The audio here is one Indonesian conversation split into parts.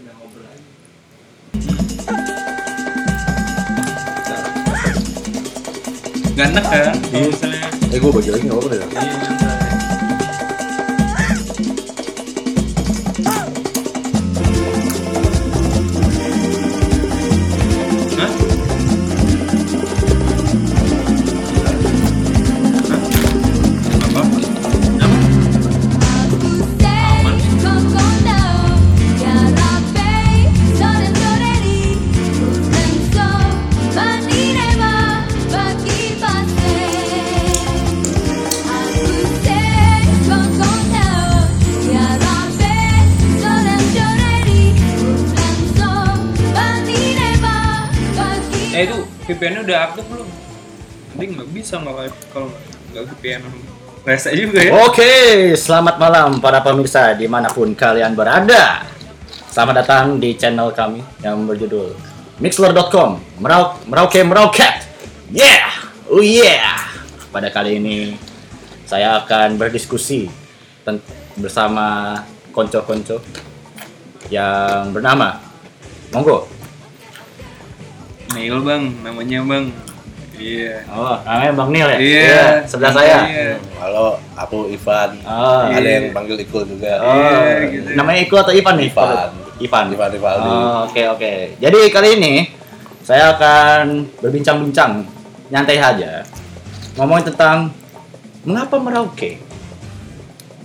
Gak enak kan? Kalau misalnya Eh gue bagi lagi apa-apa deh. Udah aktif belum? Nanti nggak bisa nggak kalau nggak VPN Rese juga ya. Oke, selamat malam para pemirsa di mana pun kalian berada. Selamat datang di channel kami yang berjudul Mixler.com Merauk Merauke Merauket. Yeah, oh yeah. Pada kali ini saya akan berdiskusi bersama konco-konco yang bernama Monggo. Neil bang, namanya bang. Iya. Oh, namanya Bang Nil ya? Iya. sebelah saya. Iya. Halo, aku Ivan. Oh, Ada Iya. yang panggil Ikul juga. Oh, Iya, gitu. namanya Iko atau Ivan nih? Ivan. Ivan. Ivan Rivaldi. Oh, Oke oke. Jadi kali ini saya akan berbincang-bincang nyantai saja ngomongin tentang mengapa Merauke.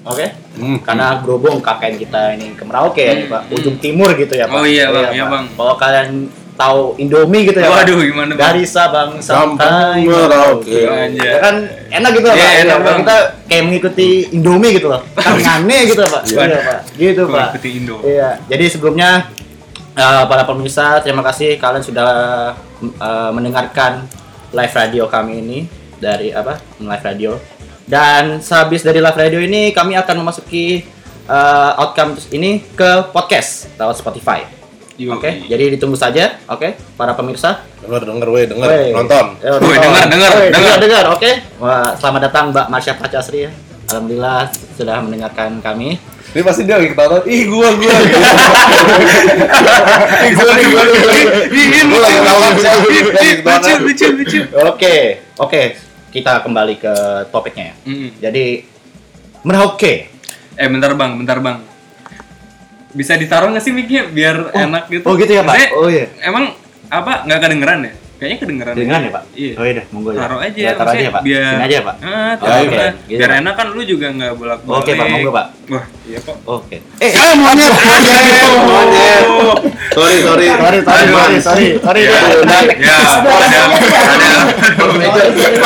Oke? Hmm. Karena berhubung KKN kita ini ke Merauke ya, Hmm, Pak. hmm. Ujung timur gitu ya, Pak. Oh iya, Bang. Iya, Pak. Bang. Kalau kalian tahu Indomie gitu ya. Waduh, gimana bang? Dari Sabang sampai Sampai Merauke. Ya kan enak gitu Iya, Pak. enak, Iya, Bang. Kita kayak mengikuti Indomie gitu loh. Tangannya gitu Pak. Iya. Iya, Pak. Gitu, Pak. Mengikuti Indo. Iya. Jadi sebelumnya eh, para pemirsa terima kasih kalian sudah eh, mendengarkan live radio kami ini dari apa? Live radio. Dan sehabis dari live radio ini kami akan memasuki eh, outcome ini ke podcast lewat Spotify. Oke, jadi ditunggu saja, oke, para pemirsa. Denger, denger, weh, denger, Woi. nonton. Woi, dengar, dengar, dengar. dengar, dengar, oke. Wah, selamat datang Mbak Marsha Pacasri ya. Alhamdulillah sudah mendengarkan kami. Ini pasti dia lagi ketawa. Ih, gua, gua. Ih, gua, nih, gua, nih, gua, lagi ketawa. Lucu, lucu, lucu. Oke, oke. Kita kembali ke topiknya ya. Mm. Jadi Merauke. Eh bentar bang, bentar bang. Bisa ditaruh nggak sih mic-nya biar enak gitu? oh gitu ya, Pak? Maksudnya, Oh, iya. Emang apa nggak kedengeran ya? Kayaknya kedengeran. Dengar ya, Pak? Iya. Oh iya, dah, monggo ya. Taruh aja, Ya, taruh aja ya, Pak. Biar Sini aja ya, Pak. Ah, Ya, taruh oke. aja. Gitu, biar Pak. enak kan lu juga nggak bolak balik. Oke, Pak, monggo, Pak. Wah, iya kok. Oke. Eh, Eh, monyet, monyet, monyet. Sorry, sorry. sorry, sorry, sorry, sorry, sorry. Ya, Udah. ya, ada, ada.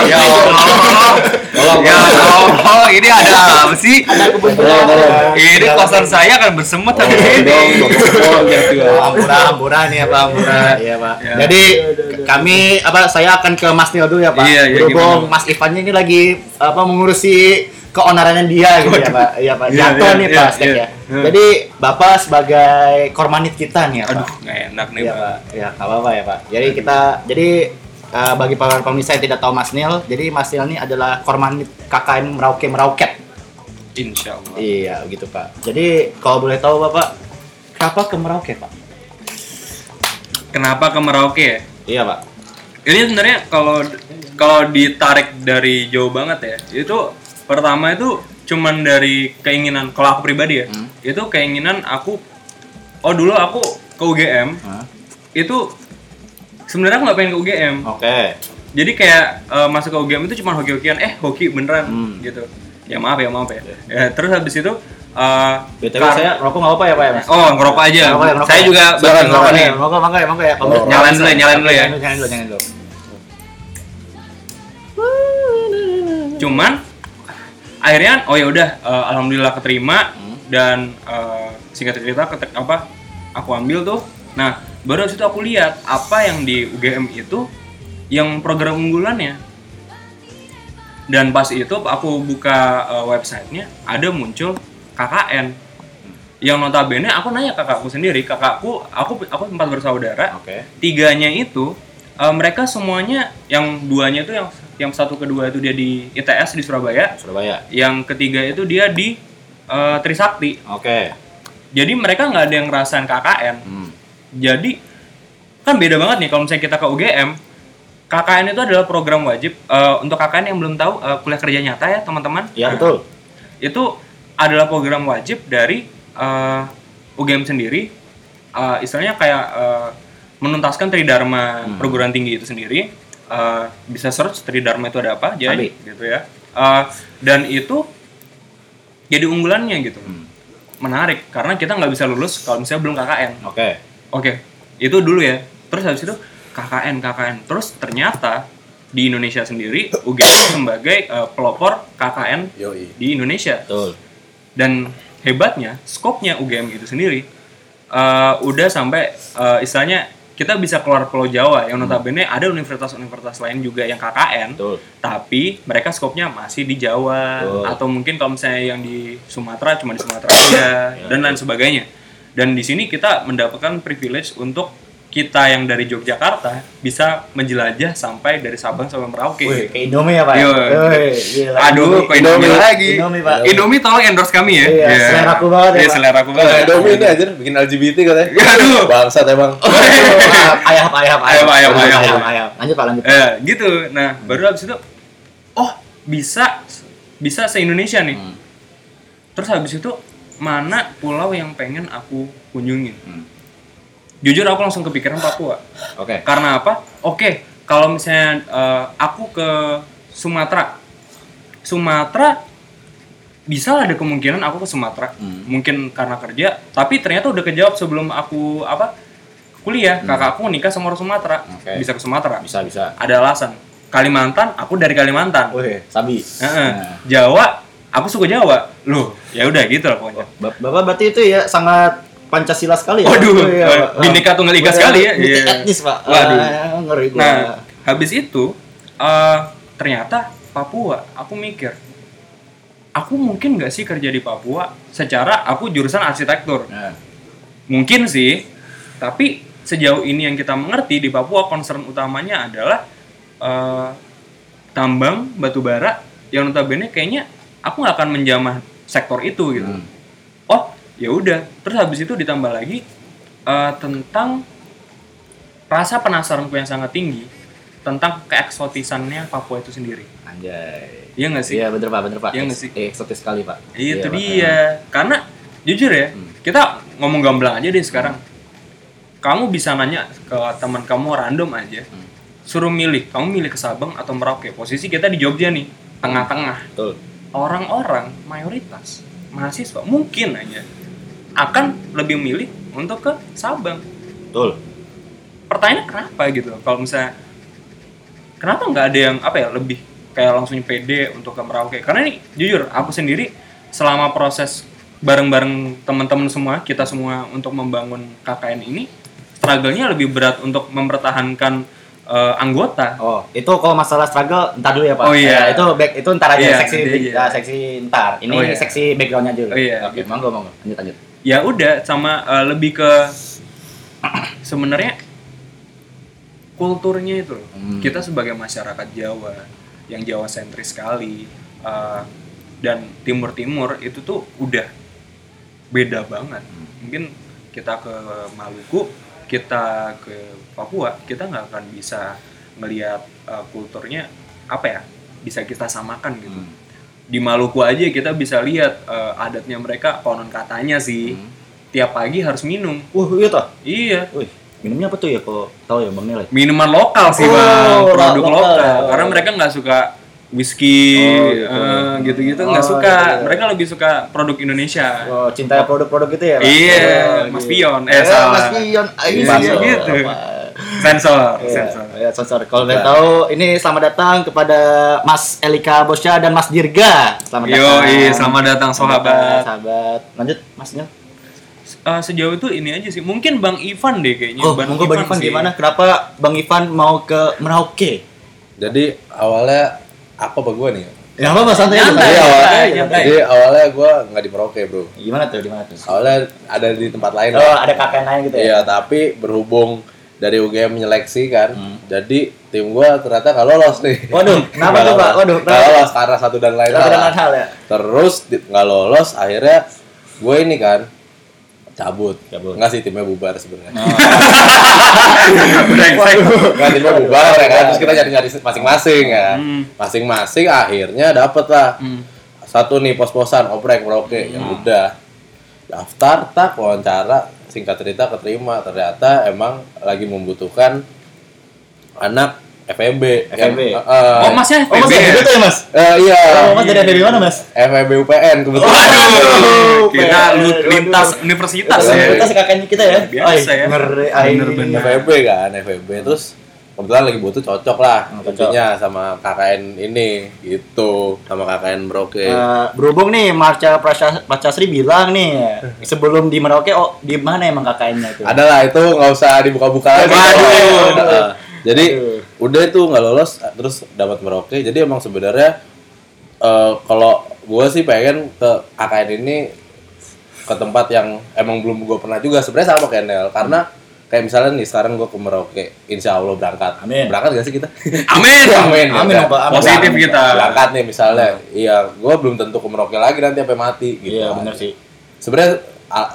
Ya Allah, Tolong, ya tolong. Allah, ini ada apa sih? Tolong. Ini kosan saya akan bersemut hari ini. Hampura, hampura nih ya Pak, hampura. Iya Pak. Ya. Jadi kami apa saya akan ke Mas Nil dulu ya Pak. Iya, iya, Berhubung? Mas Ivannya ini lagi apa mengurusi keonarannya dia gitu ya Pak. Iya Pak. Iya, Jatuh iya, nih iya, Pak iya. ya. Jadi Bapak sebagai kormanit kita nih ya Pak. Aduh, nggak enak nih Iya Bang. Pak. Ya apa-apa ya Pak. Jadi kita jadi eh, bagi para pemirsa yang tidak tahu Mas Nil, jadi Mas Nil ini adalah kormanit KKN Merauke Merauket. Insya Allah. Iya, gitu Pak. Jadi kalau boleh tahu Bapak, kenapa ke Merauke Pak? Kenapa ke Merauke ya? Iya Pak. Ini sebenarnya kalau kalau ditarik dari jauh banget ya, itu pertama itu cuman dari keinginan kalau aku pribadi ya, Hmm. itu keinginan aku oh dulu aku ke UGM Hah? itu sebenarnya aku nggak pengen ke UGM. Oke. Jadi kayak eh, masuk ke UGM itu cuma hoki-hokian, eh hoki beneran Hmm. gitu. Ya maaf ya maaf ya. Ya, terus habis itu eh, BTW kar- saya rokok nggak apa-apa ya Pak ya Mas? Oh ngerokok aja. Ngerokok ya, ngerokok Saya ya. juga bakal ngerokok nih. Monggo, monggo ya, monggo ya. Oh, nyalain dulu ya, nyalain dulu ya. Nyalain dulu, nyalain dulu. cuman akhirnya oh ya udah eh, alhamdulillah keterima Hmm. dan eh, singkat cerita ketek, apa aku ambil tuh nah baru situ aku lihat apa yang di UGM itu yang program unggulannya dan pas itu aku buka eh, websitenya ada muncul KKN yang notabene aku nanya kakakku sendiri kakakku aku aku empat bersaudara Oke. tiganya itu eh, mereka semuanya yang duanya itu yang yang satu kedua itu dia di ITS di Surabaya Surabaya. yang ketiga itu dia di eh, Trisakti Oke. Jadi mereka nggak ada yang ngerasain KKN. Hmm. Jadi kan beda banget nih kalau misalnya kita ke UGM. KKN itu adalah program wajib Eh, untuk KKN yang belum tahu eh, kuliah kerja nyata ya teman-teman. Ya betul. Itu adalah program wajib dari eh, UGM sendiri. Eh, istilahnya kayak eh, menuntaskan Tridharma Hmm. perguruan tinggi itu sendiri. Eh, bisa search Tridharma itu ada apa aja Sabi. gitu ya. Eh, dan itu jadi unggulannya gitu. Hmm. Menarik karena kita nggak bisa lulus kalau misalnya belum KKN. Oke. Oke, itu dulu ya. Terus habis itu KKN, KKN. Terus ternyata di Indonesia sendiri UGM sebagai eh, pelopor KKN Yoi. di Indonesia. Betul. Dan hebatnya, skopnya UGM itu sendiri eh, udah sampai eh, istilahnya kita bisa keluar Pulau Jawa yang notabene ada universitas-universitas lain juga yang KKN, Betul. tapi mereka skopnya masih di Jawa Betul. atau mungkin kalau misalnya yang di Sumatera cuma di Sumatera aja dan lain sebagainya. Dan di sini kita mendapatkan privilege untuk kita yang dari Yogyakarta bisa menjelajah sampai dari Sabang sampai Merauke. Wih, ke Indomie ya, Pak? Iya. Wih, gila. Aduh, kok Indomie Indomie lagi. Indomie, Pak. Indomie tolong endorse kami ya. Iya, Iya. selera aku banget ya, Iya, selera aku Nah, banget. Indomie ini aja bikin LGBT katanya. Aduh. Bangsat emang. Ayam, ayam, ayam, Ayam, ayam, ayam. ayam, ayam. Lanjut, Pak, lanjut. Eh, gitu. Nah, baru habis itu oh, bisa bisa se-Indonesia nih. Hmm. Terus habis itu mana pulau yang pengen aku kunjungin? Hmm. Jujur aku langsung kepikiran Papua. Oke. Karena apa? Oke, kalau misalnya eh, aku ke Sumatera, Sumatera bisa lah ada kemungkinan aku ke Sumatera. Hmm. Mungkin karena kerja, tapi ternyata udah kejawab sebelum aku apa kuliah. Kakak aku nikah sama orang Sumatera, Hmm. Oke. bisa ke Sumatera. Bisa, bisa. Ada alasan. Kalimantan, aku dari Kalimantan. Wih, sabi. Heeh. Nah. Jawa, aku suka Jawa. Loh, ya udah gitu lah pokoknya. Ba- Bapak berarti itu ya sangat Pancasila sekali ya? Waduh, Pak. Bhinneka Tunggal Ika Wah, sekali ya. multi Iya. etnis, Pak. Waduh. Ah, ngeri gua. Nah, habis itu eh, ternyata Papua, aku mikir, aku mungkin nggak sih kerja di Papua? Secara aku jurusan arsitektur, Nah, mungkin sih. Tapi sejauh ini yang kita mengerti di Papua concern utamanya adalah eh, tambang batu bara yang notabene kayaknya aku nggak akan menjamah sektor itu gitu. Hmm. Oh, ya udah. Terus habis itu ditambah lagi eh, tentang rasa penasaranku yang sangat tinggi tentang keeksotisannya Papua itu sendiri. anjay. Iya nggak sih? Iya, bener, Pak, bener, Pak. Iya nggak sih? Eh, eksotis sekali, Pak. Iya, itu Pak. dia. Karena jujur ya, Hmm. kita ngomong gamblang aja deh sekarang. Kamu bisa nanya ke teman kamu random aja. Hmm. Suruh milih, kamu milih ke Sabang atau Merauke. Posisi kita di Jogja nih, tengah-tengah. Betul. Orang-orang mayoritas mahasiswa mungkin aja akan lebih milih untuk ke Sabang. Betul. Pertanyaan kenapa gitu? Kalau misalnya kenapa nggak ada yang apa ya lebih kayak langsung pede untuk ke Merauke? Karena ini jujur aku sendiri selama proses bareng-bareng teman-teman semua kita semua untuk membangun KKN ini struggle-nya lebih berat untuk mempertahankan eh, anggota. Oh, itu kalau masalah struggle entar dulu ya, Pak. Oh, iya. Ya, itu back itu entar aja Iya, seksi ya, seksi entar. Ini Oh, iya. seksi backgroundnya dulu. Oh, iya, Oke, gitu. monggo, monggo. Lanjut, lanjut. Ya udah sama eh, lebih ke sebenarnya kulturnya itu loh. Hmm. Kita sebagai masyarakat Jawa yang Jawa sentris sekali eh, dan timur-timur itu tuh udah beda banget. Mungkin kita ke Maluku, kita ke Papua, kita nggak akan bisa melihat eh, kulturnya apa ya bisa kita samakan gitu. Hmm. Di Maluku aja kita bisa lihat eh, adatnya mereka konon katanya sih Hmm. tiap pagi harus minum. Wah, iya toh. Iya. Wih, minumnya apa tuh ya kalau tahu ya Bang Nilai? Minuman lokal sih Oh, bang, produk lokal. lokal. Karena mereka nggak suka whisky, Oh, gitu. eh, gitu-gitu Oh, nggak suka. iya, iya. Mereka lebih suka produk Indonesia. Oh, cinta produk-produk gitu ya, Pak? Iya, Oh, Mas gitu. Pion. Eh, Eh, salah. Mas Pion. Ah, Iya, masuk. gitu. Pak. Sensor, Iya, sensor. ya, sensor. Kalau boleh tahu, ini selamat datang kepada Mas Elika Bosya dan Mas Dirga. Selamat Yo, datang. iya, selamat datang sahabat. Sahabat. Lanjut, Masnya. Eh, sejauh itu ini aja sih. Mungkin Bang Ivan deh kayaknya. Oh, monggo Bang Ivan sih. gimana? Kenapa Bang Ivan mau ke Merauke? Jadi awalnya apa apa gue nih? Ya apa santai aja. Jadi Bang. awalnya, nyantai, jadi awalnya gue nggak di Merauke bro. Gimana tuh? Di mana tuh? Awalnya ada di tempat lain Oh, lah. ada kakek lain gitu ya? Iya, tapi berhubung dari UGM menyeleksi kan, Hmm. jadi tim gue ternyata nggak lolos nih. Waduh, kenapa tuh, Pak? Waduh, nggak lolos karena satu dan lain hal. ya? Terus nggak lolos, akhirnya gue ini kan cabut. Cabut. Enggak sih timnya bubar sebenarnya. Brengsek. Enggak timnya bubar ya kan. Terus kita nyari-nyari masing-masing kan. Hmm. Masing-masing akhirnya dapet lah. Hmm. Satu nih pos-posan oprek merauke yang udah daftar tak wawancara singkat cerita keterima ternyata emang lagi membutuhkan anak FEB yang- FEB. Eh, eh, Oh, masnya Oh, mas FEB ya? dari itu ya, Mas? eh, iya Oh, Mas dari dari mana, Mas? FEB UPN kebetulan Waduh, kita lintas universitas ya. kita kakaknya kita ya. Biasa ya. Bener-bener. FEB kan FEB terus kebetulan lagi butuh cocok lah Hmm, cocok. intinya sama KKN ini gitu sama KKN Merauke Eh, berhubung nih Marca Prasasri bilang nih sebelum di Merauke oh di mana emang KKN-nya itu? ada lah itu nggak usah dibuka-buka lagi Waduh. Heeh. jadi Aduh. Udah itu nggak lolos terus dapat Merauke jadi emang sebenarnya eh, kalau gue sih pengen ke KKN ini ke tempat yang emang belum gue pernah juga sebenarnya sama kayak Nel karena kayak misalnya nih sekarang gue ke Merauke insya Allah berangkat Amin. berangkat gak sih kita Amin. Amin, ya Amin, kan? Pak. Amin. Positif Amin. kita. berangkat nih misalnya iya gue belum tentu ke Merauke lagi nanti sampai mati gitu Iya kan. benar sih. sebenarnya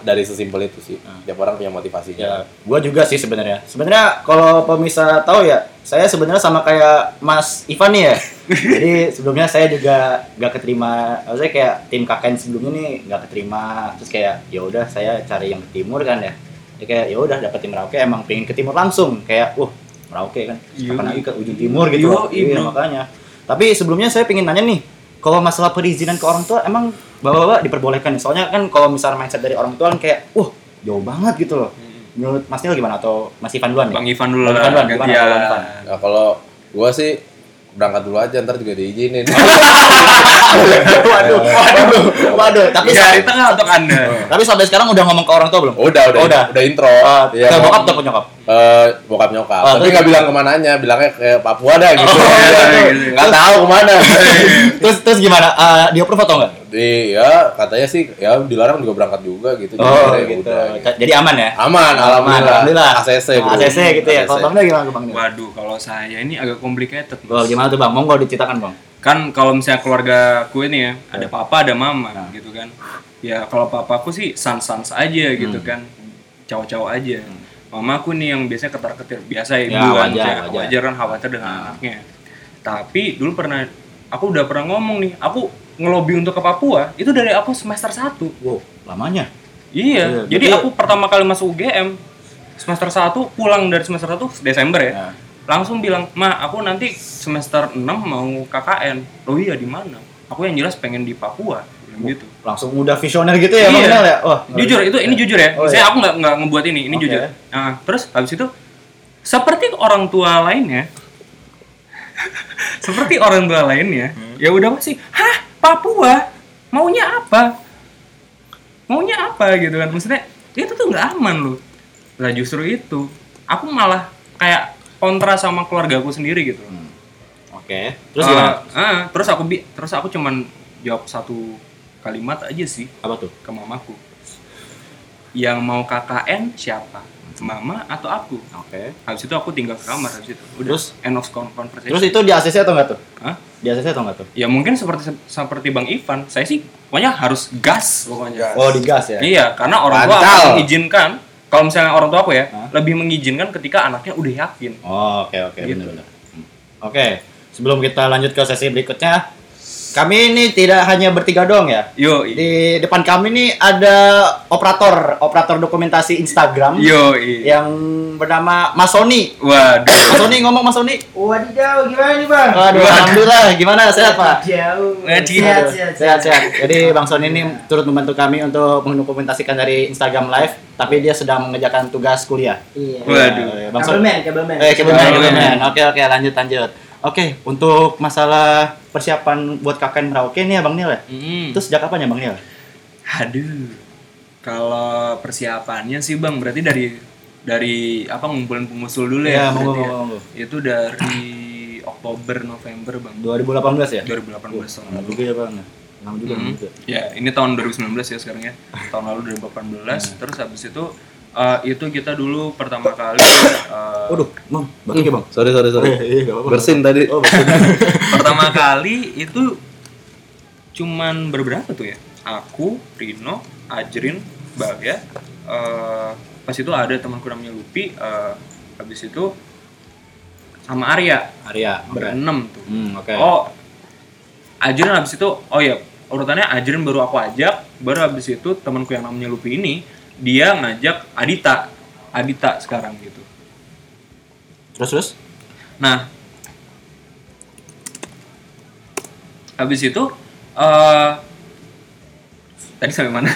dari sesimpel itu sih tiap orang punya motivasinya Ya, gua juga sih sebenarnya. Sebenarnya kalau pemirsa tahu ya, saya sebenarnya sama kayak Mas Ivan nih ya. Jadi sebelumnya saya juga gak keterima, maksudnya kayak tim KKN sebelumnya nih gak keterima. Terus kayak ya udah saya cari yang ke timur kan ya. Jadi kayak ya udah dapet tim Merauke emang pengen ke timur langsung kayak wah Merauke kan. Kapan lagi ke ujung timur gitu. Iya, iya, makanya. Tapi sebelumnya saya pengen nanya nih, kalau masalah perizinan ke orang tua emang bapak-bapak diperbolehkan nih? Soalnya kan kalau misalnya mindset dari orang tua kan kayak, wah jauh banget gitu loh. Menurut Mas Nil gimana atau Mas Ivan duluan nih? Bang Ivan dulu Bang. Ivan duluan, Bang Ivan? nah kalau gue sih berangkat dulu aja ntar juga diizinin waduh, waduh, waduh. Tapi Iya, sa- di tengah untuk Anda. tapi sampai sekarang udah ngomong ke orang tua belum? udah udah Oh, udah. udah intro Uh, Iya, ke mau- bokap atau nyokap? Eh, bokap nyokap Oh, tapi nggak bilang ke mananya bilangnya ke Papua dah gitu Oh, iya, iya, iya. nggak tahu ke mana terus terus gimana? Uh, di approve atau enggak? Di ya katanya sih ya dilarang juga berangkat juga gitu Jadi Oh, ya gitu. udah, gitu. Jadi aman ya? aman alhamdulillah Alhamdulillah. ACC bro ACC gitu ya. Kalau. Bang gimana Bang? Waduh, kalau saya ini agak complicated. Mas. Oh, gimana tuh Bang? Monggo diceritakan Bang. Kan kalau misalnya keluarga ku ini ya, Iya. ada papa, ada mama Nah. gitu kan. Ya kalau papaku sih sans-sans aja gitu Hmm. kan. Cowok-cowok aja. Mamaku nih yang biasanya ketar-ketir, biasa ibu Ya, kan, wajar, wajar. wajar kan khawatir dengan Nah. anaknya. Tapi dulu pernah aku udah pernah ngomong nih, aku ngelobi untuk ke Papua itu dari aku semester 1. Wow, lamanya. Iya, Iya, jadi aku pertama kali masuk UGM semester 1 pulang dari semester 1 Desember ya. Ya. Langsung bilang, "Ma, aku nanti semester 6 mau KKN." Oh iya, di mana? Aku yang jelas pengen di Papua. Gitu. Langsung udah visioner gitu ya Iya. Ya? Wah, Jujur itu ini jujur ya. Oh, Saya iya. aku nggak nggak ngebuat ini, ini Oke. jujur. Nah, terus habis itu seperti orang tua lainnya seperti orang tua lainnya, Hmm. ya udah pasti, "Hah, Papua? Maunya apa?" Maunya apa gitu kan? Maksudnya itu tuh nggak aman loh. Lah justru itu, aku malah kayak kontra sama keluargaku sendiri gitu. Oke. Terus Eh, gimana? ah, terus aku bi terus aku cuman jawab satu kalimat aja sih Apa tuh? ke mamaku. Yang mau KKN siapa? Mama atau aku? Oke. Habis itu aku tinggal ke kamar habis itu. Udah Terus? end of con- conversation. Terus itu di ACC atau enggak tuh? Hah? Di ACC atau enggak tuh? Ya mungkin seperti seperti Bang Ivan. Saya sih pokoknya harus gas pokoknya. Oh, di gas ya. Iya, karena orang tua akan mengizinkan kalau misalnya orang tua aku ya, Hah? lebih mengizinkan ketika anaknya udah yakin. Oh, oke oke Gitu. benar-benar. Hmm. Oke, sebelum kita lanjut ke sesi berikutnya, kami ini tidak hanya bertiga doang ya. Yo, Di depan kami ini ada operator, operator dokumentasi Instagram yo, yang bernama Mas Sony. Waduh. Mas Sony ngomong Mas Sony. Wadidaw, gimana nih bang? Waduh, Waduh. alhamdulillah. Gimana sehat Pak? Jauh. Sehat, sehat, Sehat sehat. Jadi Bang Sony ini turut membantu kami untuk mendokumentasikan dari Instagram Live, tapi dia sedang mengerjakan tugas kuliah. Iya. Waduh. Bang Sony. Kabelman, kabelman. Eh, Kabelman. kabelman. Oke, oke, lanjut, lanjut. Oke, untuk masalah persiapan buat KKN Merauke nih ya Bang Nil ya? Mm. Itu sejak kapan ya Bang Nil? Aduh. Kalau persiapannya sih Bang berarti dari dari apa ngumpulin pengusul dulu Iya, ya. monggo, berarti ya. monggo, monggo. Itu dari Oktober November Bang. 2018 ya? 2018 tahun lalu. juga ya Bang. Lama juga, lama Hmm. juga. Ya, ini tahun 2019 ya sekarang ya. Tahun lalu 2018. Terus habis itu eh, itu kita dulu pertama kali eh, Waduh, Bang, batuk ya Bang? sorry sorry sorry iya, gak apa-apa. bersin tadi Oh, bersin. pertama kali itu cuman berberapa tuh ya? Aku, Rino, Ajrin, Iqbal ya Eh, pas itu ada temanku namanya Lupi eh, habis itu sama Arya Arya. Berenam tuh Hmm, oke. oh Ajrin habis itu oh ya urutannya Ajrin baru aku ajak baru habis itu temanku yang namanya Lupi ini dia ngajak Adita Adita sekarang gitu Terus terus? Nah, habis itu eh tadi sampai mana?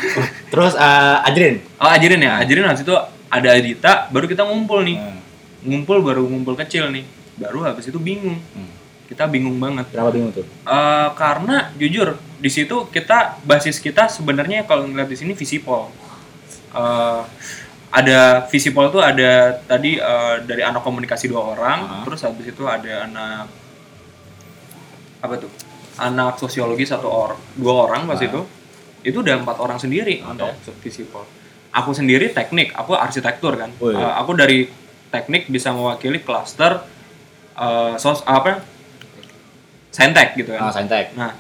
Terus eh, Ajrin. oh, Ajrin ya. Ajrin habis itu ada Adita, baru kita ngumpul nih. Hmm. Ngumpul baru ngumpul kecil nih. Baru habis itu bingung. Hmm. Kita bingung banget. Kenapa bingung tuh? Eh, karena jujur di situ kita basis kita sebenarnya kalau ngeliat di sini visipol. Eh, ada visipol tuh ada tadi eh, dari anak komunikasi dua orang, Ah. terus habis itu ada anak apa tuh? Anak sosiologi satu orang, dua orang pas Ah. itu. Itu udah empat orang sendiri Oke. untuk visipol. Aku sendiri teknik, aku arsitektur kan. Oh, iya. Eh, aku dari teknik bisa mewakili klaster eh, sos apa? Saintek gitu kan. Ah, saintek. Nah,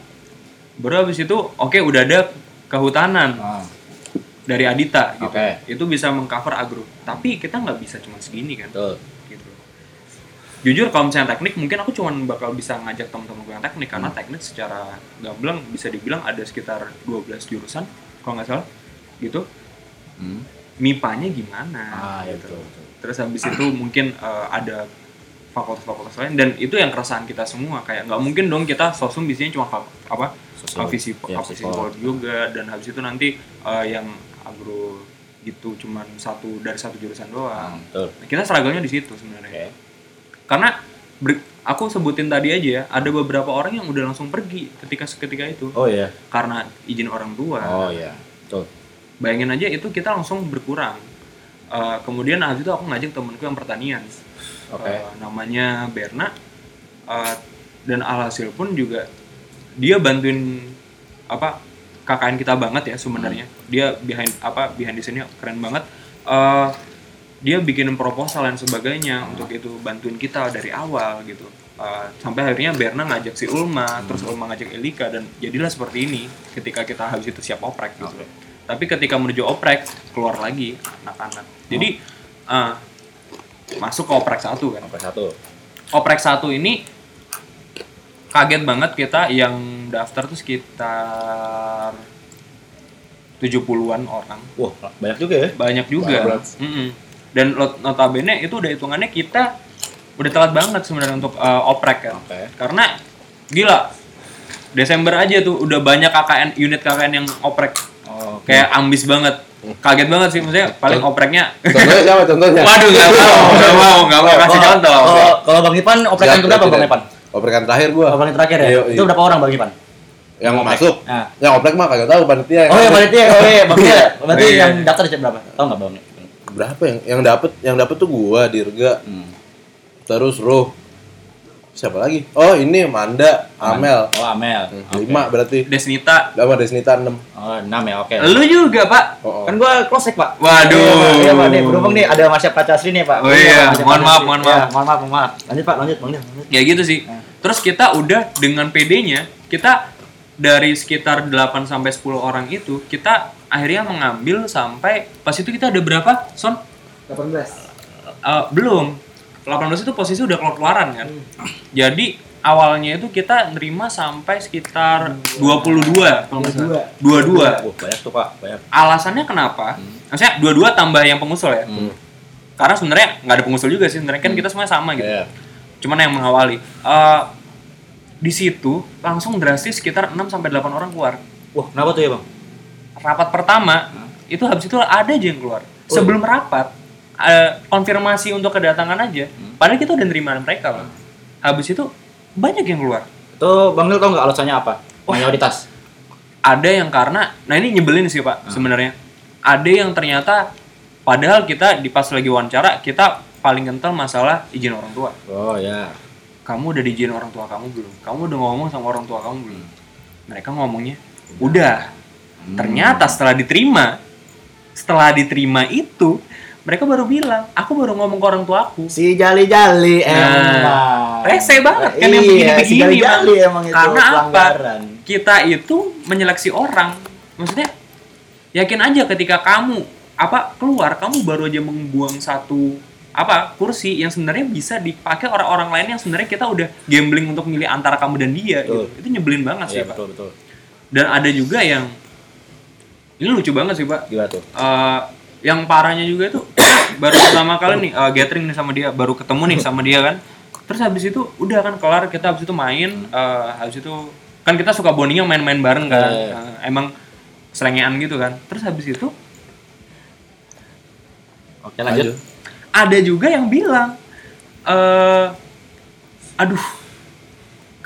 baru habis itu oke udah ada kehutanan Ah, dari Adita gitu. Oke. Itu bisa mengcover agro. Tapi kita nggak bisa cuma segini kan. betul. Gitu. Jujur kalau misalnya teknik mungkin aku cuma bakal bisa ngajak teman-teman yang teknik karena teknik secara gamblang bisa dibilang ada sekitar 12 jurusan kalau nggak salah gitu. Hmm. MIPA-nya gimana Ah, ya gitu. betul. betul. Terus habis itu mungkin eh, ada fakultas-fakultas lain dan itu yang keresahan kita semua kayak nggak mungkin dong kita sosum bisanya cuma apa Sosial. visi Ya, visi juga dan habis itu nanti eh, yang agro gitu cuman satu dari satu jurusan doang. Betul. Nah, kita struggle-nya di situ sebenarnya. Oke. Karena ber- aku sebutin tadi aja ya, ada beberapa orang yang udah langsung pergi ketika ketika itu Oh iya. karena izin orang tua. Oh iya. Betul. Bayangin aja itu kita langsung berkurang. Eh, kemudian habis itu aku ngajak temenku yang pertanian. Oke. Eh, namanya Berna. Eh, dan alhasil pun juga dia bantuin apa KKN kita banget ya sebenarnya. Dia behind apa behind di sini keren banget. Eh, dia bikin proposal dan sebagainya untuk itu bantuin kita dari awal gitu. Eh, sampai akhirnya Berna ngajak si Ulma, terus Ulma ngajak Elika dan jadilah seperti ini ketika kita habis itu siap oprek gitu. Oke. Tapi ketika menuju oprek keluar lagi anak-anak. Jadi eh, masuk ke oprek satu kan. Sampai satu. Oprek satu ini kaget banget kita yang daftar tuh sekitar 70-an orang. Wah, banyak juga ya. Banyak juga. Banyak. Mm-mm. Dan lot- notabene itu udah hitungannya kita udah telat banget sebenarnya untuk uh, oprek kan. Oke. Karena gila Desember aja tuh udah banyak KKN unit KKN yang oprek. Oh, Kayak ambis banget. Kaget banget sih maksudnya paling opreknya Contohnya siapa contohnya? Waduh, nggak mau, nggak mau, nggak mau kasih Oh, contoh. oh, kalau Bang Ipan oprekan berapa. Bang Ipan? Oprekan terakhir gua. Oprekan terakhir ya? Iya, Itu iya. berapa orang Bang Ipan? Yang masuk. Nah. Yang oprek mah kagak tahu panitia. Oh ya masuk. panitia, oh iya Bang Iya. Berarti Iya. yang daftar siapa berapa? Tahu nggak Bang? Berapa yang yang dapat? Yang dapat tuh gua Dirga. Hmm. Terus Ruh. Siapa lagi? Oh, ini Manda, Amel. Oh Amel. Hmm, Oke. Lima berarti. Desnita, Lama Desnita 6. Oh enam ya, oke. lu juga pak. Oh, oh. Kan gua close Pak. Waduh. Iya, Pak. Nih, berhubung nih ada Mas Syaf Kacasri nih, Pak. Oh iya, Mas Syaf mohon maaf, mohon Iya, maaf. mohon maaf, mohon maaf. Lanjut Pak, lanjut, Bang. Lanjut. Ya gitu sih. Terus kita udah dengan PD-nya, kita dari sekitar 8 sampai 10 orang itu, kita akhirnya mengambil sampai pas itu kita ada berapa? Son? 18. Eh, belum. 18 itu posisi udah keluar-keluaran kan. Jadi awalnya itu kita nerima sampai sekitar 22 kalau nggak salah. 22. Wah, banyak tuh, Pak. Banyak. Alasannya kenapa? Maksudnya dua-dua tambah yang pengusul ya. Hmm. Karena sebenarnya nggak ada pengusul juga sih. Sebenarnya kan kita semuanya sama gitu. Iya. Cuman yang mengawali. Eh, di situ langsung drastis sekitar 6 sampai 8 orang keluar. Wah, kenapa tuh ya, Bang? Rapat pertama itu habis itu ada aja yang keluar. Sebelum rapat eh, konfirmasi untuk kedatangan aja. Padahal kita udah nerima mereka, Bang. Habis itu banyak yang keluar. Itu Bang Nil tau nggak alasannya apa? Mayoritas. ada yang karena nah ini nyebelin sih pak sebenarnya ada yang ternyata padahal kita di pas lagi wawancara kita paling kental masalah izin orang tua Oh ya. kamu udah diizin orang tua kamu belum kamu udah ngomong sama orang tua kamu belum mereka ngomongnya udah ternyata setelah diterima setelah diterima itu mereka baru bilang aku baru ngomong ke orang tua aku Si jali-jali Nah, emang. rese banget kan yang Iya, begini-begini, si jali-jali Bang. emang itu Karena apa? kita itu menyeleksi orang maksudnya yakin aja ketika kamu apa keluar kamu baru aja membuang satu apa kursi yang sebenarnya bisa dipakai orang-orang lain yang sebenarnya kita udah gambling untuk milih antara kamu dan dia gitu. Itu nyebelin banget sih Iya pak betul betul. dan ada juga yang ini lucu banget sih pak Gimana tuh? Eh, yang parahnya juga itu baru pertama kali nih eh, gathering nih sama dia baru ketemu nih sama dia kan terus habis itu udah kan kelar kita habis itu main eh, habis itu kan kita suka bondingnya main-main bareng kan Iya, iya. Eh, emang selengean gitu kan terus habis itu Oke lanjut. ada juga yang bilang eh aduh